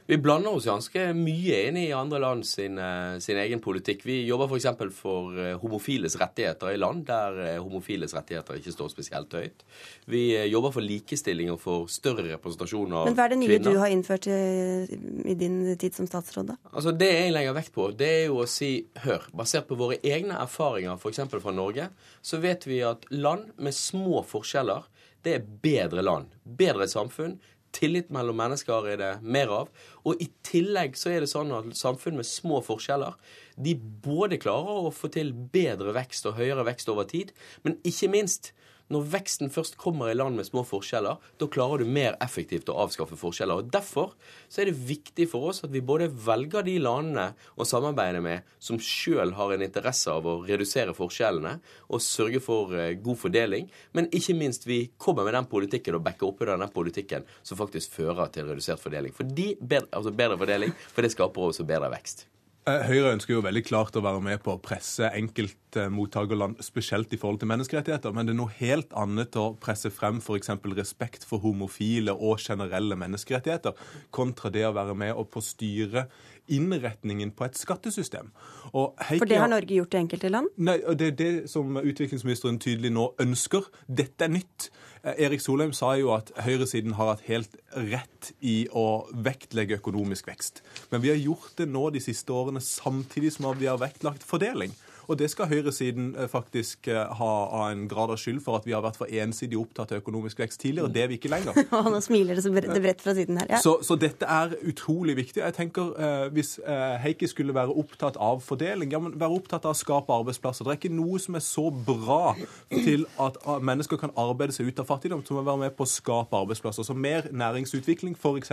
Vi blander oss ganske mye inn i andre land sin, eh, sin egen politikk. Vi jobber f.eks. For, for eh, homofiles rettigheter i land der eh, homofiles rettigheter ikke står spesielt høyt. Vi jobber for likestilling og for større representasjon av kvinner.
Men Hva er det nye
kvinner.
du har innført i, i din tid som statsråd? da?
Altså Det jeg legger vekt på, det er jo å si hør, basert på våre egne erfaringer f.eks. fra Norge, så vet vi at land med små forskjeller, det er bedre land. Bedre samfunn Tillit mellom mennesker er det mer av. Og i tillegg så er det sånn at samfunn med små forskjeller de både klarer å få til bedre vekst og høyere vekst over tid, men ikke minst når veksten først kommer i land med små forskjeller, da klarer du mer effektivt å avskaffe forskjeller. Og Derfor så er det viktig for oss at vi både velger de landene å samarbeide med som sjøl har en interesse av å redusere forskjellene og sørge for eh, god fordeling, men ikke minst vi kommer med den politikken og backer opp i den politikken som faktisk fører til redusert fordeling. For altså bedre fordeling, for det skaper også bedre vekst.
Eh, Høyre ønsker jo veldig klart å være med på å presse enkeltmottakerland, spesielt i forhold til menneskerettigheter, men det er noe helt annet å presse frem f.eks. respekt for homofile og generelle menneskerettigheter, kontra det å være med og på styre innretningen på et skattesystem.
Heike, for det har Norge gjort i enkelte land?
Nei, og det er det som utviklingsministeren tydelig nå ønsker. Dette er nytt. Eh, Erik Solheim sa jo at høyresiden har hatt helt rett i å vektlegge økonomisk vekst. Men vi har gjort det nå de siste årene samtidig som vi har vektlagt fordeling. Og det skal høyresiden eh, faktisk eh, ha av en grad av skyld for at vi har vært for ensidig opptatt av økonomisk vekst tidligere. Det er vi ikke lenger. <laughs>
Nå smiler det så bredt fra siden her.
Ja. Så, så, dette er utrolig viktig. Jeg tenker eh, Hvis Heikki skulle være opptatt av fordeling, ja, men være opptatt av å skape arbeidsplasser. Det er ikke noe som er så bra til at ah, mennesker kan arbeide seg ut av fattigdom, som å være med på å skape arbeidsplasser. Så mer næringsutvikling, f.eks.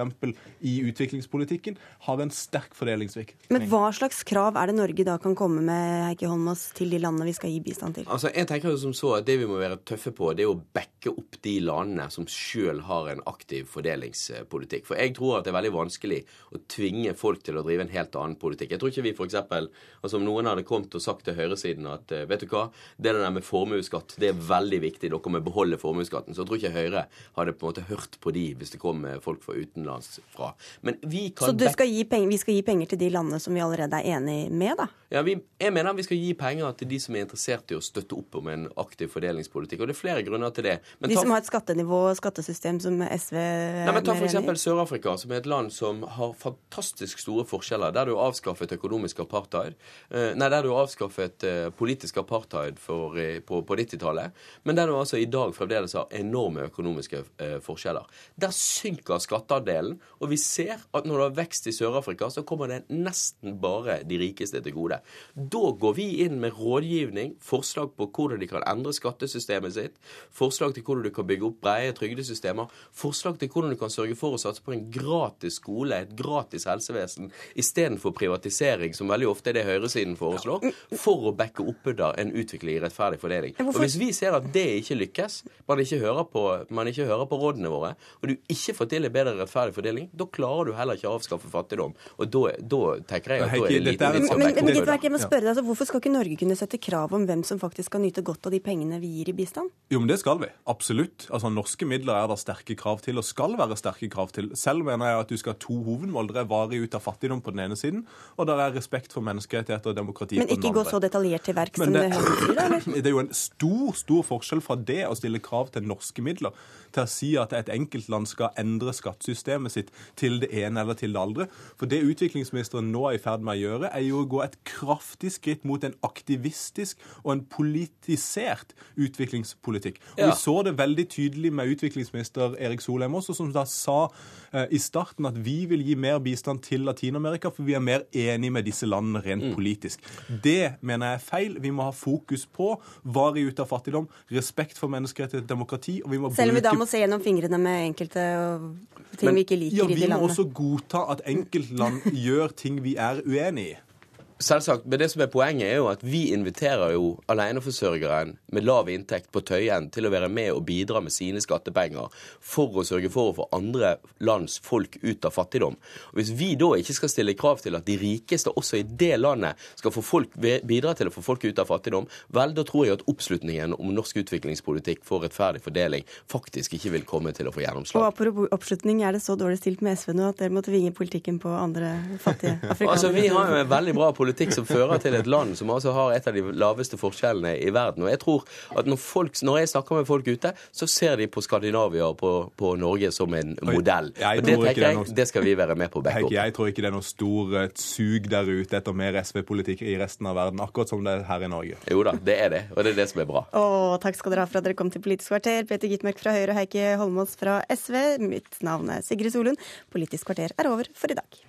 i utviklingspolitikken, har en sterk fordelingsvirkning.
Men hva slags krav er det Norge da kan komme med, Heikki Holm? oss til de landene vi skal gi bistand til?
Altså, jeg tenker jo som så at Det vi må være tøffe på, det er å backe opp de landene som sjøl har en aktiv fordelingspolitikk. For jeg tror at det er veldig vanskelig å tvinge folk til å drive en helt annen politikk. Jeg tror ikke vi f.eks. Altså, om noen hadde kommet og sagt til høyresiden at eh, vet du hva, det der med formuesskatt det er veldig viktig, dere må beholde formuesskatten, så jeg tror ikke Høyre hadde på en måte hørt på de hvis det kom folk fra utenlands fra.
Men vi kan Så skal penger, vi skal gi penger til de landene som vi allerede er enig med, da?
Ja, vi, jeg mener vi skal gi penger til de som er interessert i å støtte opp om en aktiv fordelingspolitikk. Og det er flere grunner til det.
Men de ta, som har et skattenivå og skattesystem som SV
nei, men Ta f.eks. Sør-Afrika, som er et land som har fantastisk store forskjeller. Der du har avskaffet økonomisk apartheid. Eh, nei, der du har avskaffet eh, politisk apartheid for, eh, på, på 90-tallet. Men der du altså i dag fremdeles har enorme økonomiske forskjeller. Der synker skatteandelen, og vi ser at når det har vekst i Sør-Afrika, så kommer det nesten bare de rikeste til gode. Da går vi inn med rådgivning, forslag på hvordan de kan endre skattesystemet sitt, forslag til hvordan du kan bygge opp brede trygdesystemer, forslag til hvordan du kan sørge for å satse på en gratis skole, et gratis helsevesen, istedenfor privatisering, som veldig ofte er det høyresiden foreslår, for å backe opp under en utvikling i rettferdig fordeling. Og Hvis vi ser at det ikke lykkes, man ikke hører på, man ikke hører på rådene våre, og du ikke får til en bedre rettferdig fordeling, da klarer du heller ikke å avskaffe fattigdom. Og da, da tenker jeg at da er det lite vits i å backe
opp men, men, men, skal ikke Norge kunne sette krav om hvem som faktisk skal nyte godt av de pengene vi gir i bistand?
Jo, men det skal vi. Absolutt. Altså, Norske midler er det sterke krav til, og skal være sterke krav til. Selv mener jeg at du skal ha to hovedmål. Det er varig ut av fattigdom på den ene siden, og det er respekt for menneskerettigheter og demokrati
men
på den andre.
Men ikke gå så detaljert til verks som det, det sier, eller? <clears throat>
Det er jo en stor, stor forskjell fra det å stille krav til norske midler til å si at et enkeltland skal endre skattesystemet sitt til det ene eller til det andre. For det utviklingsministeren nå er i ferd med å gjøre, er jo å gå et kraftig skritt mot en aktivistisk og en politisert utviklingspolitikk. Og ja. Vi så det veldig tydelig med utviklingsminister Erik Solheim også, som da sa eh, i starten at vi vil gi mer bistand til Latin-Amerika, for vi er mer enig med disse landene rent mm. politisk. Det mener jeg er feil. Vi må ha fokus på varig ut av fattigdom, respekt for menneskerettigheter, demokrati. og vi må
Selv om vi da må se gjennom fingrene med enkelte ting Men, vi ikke liker
ja,
i de landene?
Vi må også godta at enkeltland gjør ting vi er uenig i.
Selvsagt. Men det som er poenget, er jo at vi inviterer jo aleneforsørgeren med lav inntekt på Tøyen til å være med og bidra med sine skattepenger for å sørge for å få andre lands folk ut av fattigdom. Og Hvis vi da ikke skal stille krav til at de rikeste også i det landet skal få folk, bidra til å få folk ut av fattigdom, vel, da tror jeg at oppslutningen om norsk utviklingspolitikk for rettferdig fordeling faktisk ikke vil komme til å få gjennomslag.
Og apropos oppslutning, er det så dårlig stilt med SV nå at dere må tvinge politikken på andre fattige afrikanere? <laughs>
Altså, Vi har jo en veldig bra politikk politikk som fører til et land som altså har et av de laveste forskjellene i verden. Og jeg tror at når, folk, når jeg snakker med folk ute, så ser de på Skandinavia og på, på Norge som en modell. og det tenker jeg, det skal vi være med på å backe opp.
Jeg tror ikke det er noe stor sug der ute etter mer SV-politikk i resten av verden, akkurat som det er her i Norge.
Jo da, det er det, og det er det som er bra.
Og takk skal dere ha for at dere kom til Politisk kvarter. Peter Gitmark fra Høyre og Heikki Holmås fra SV. Mitt navn er Sigrid Solund. Politisk kvarter er over for i dag.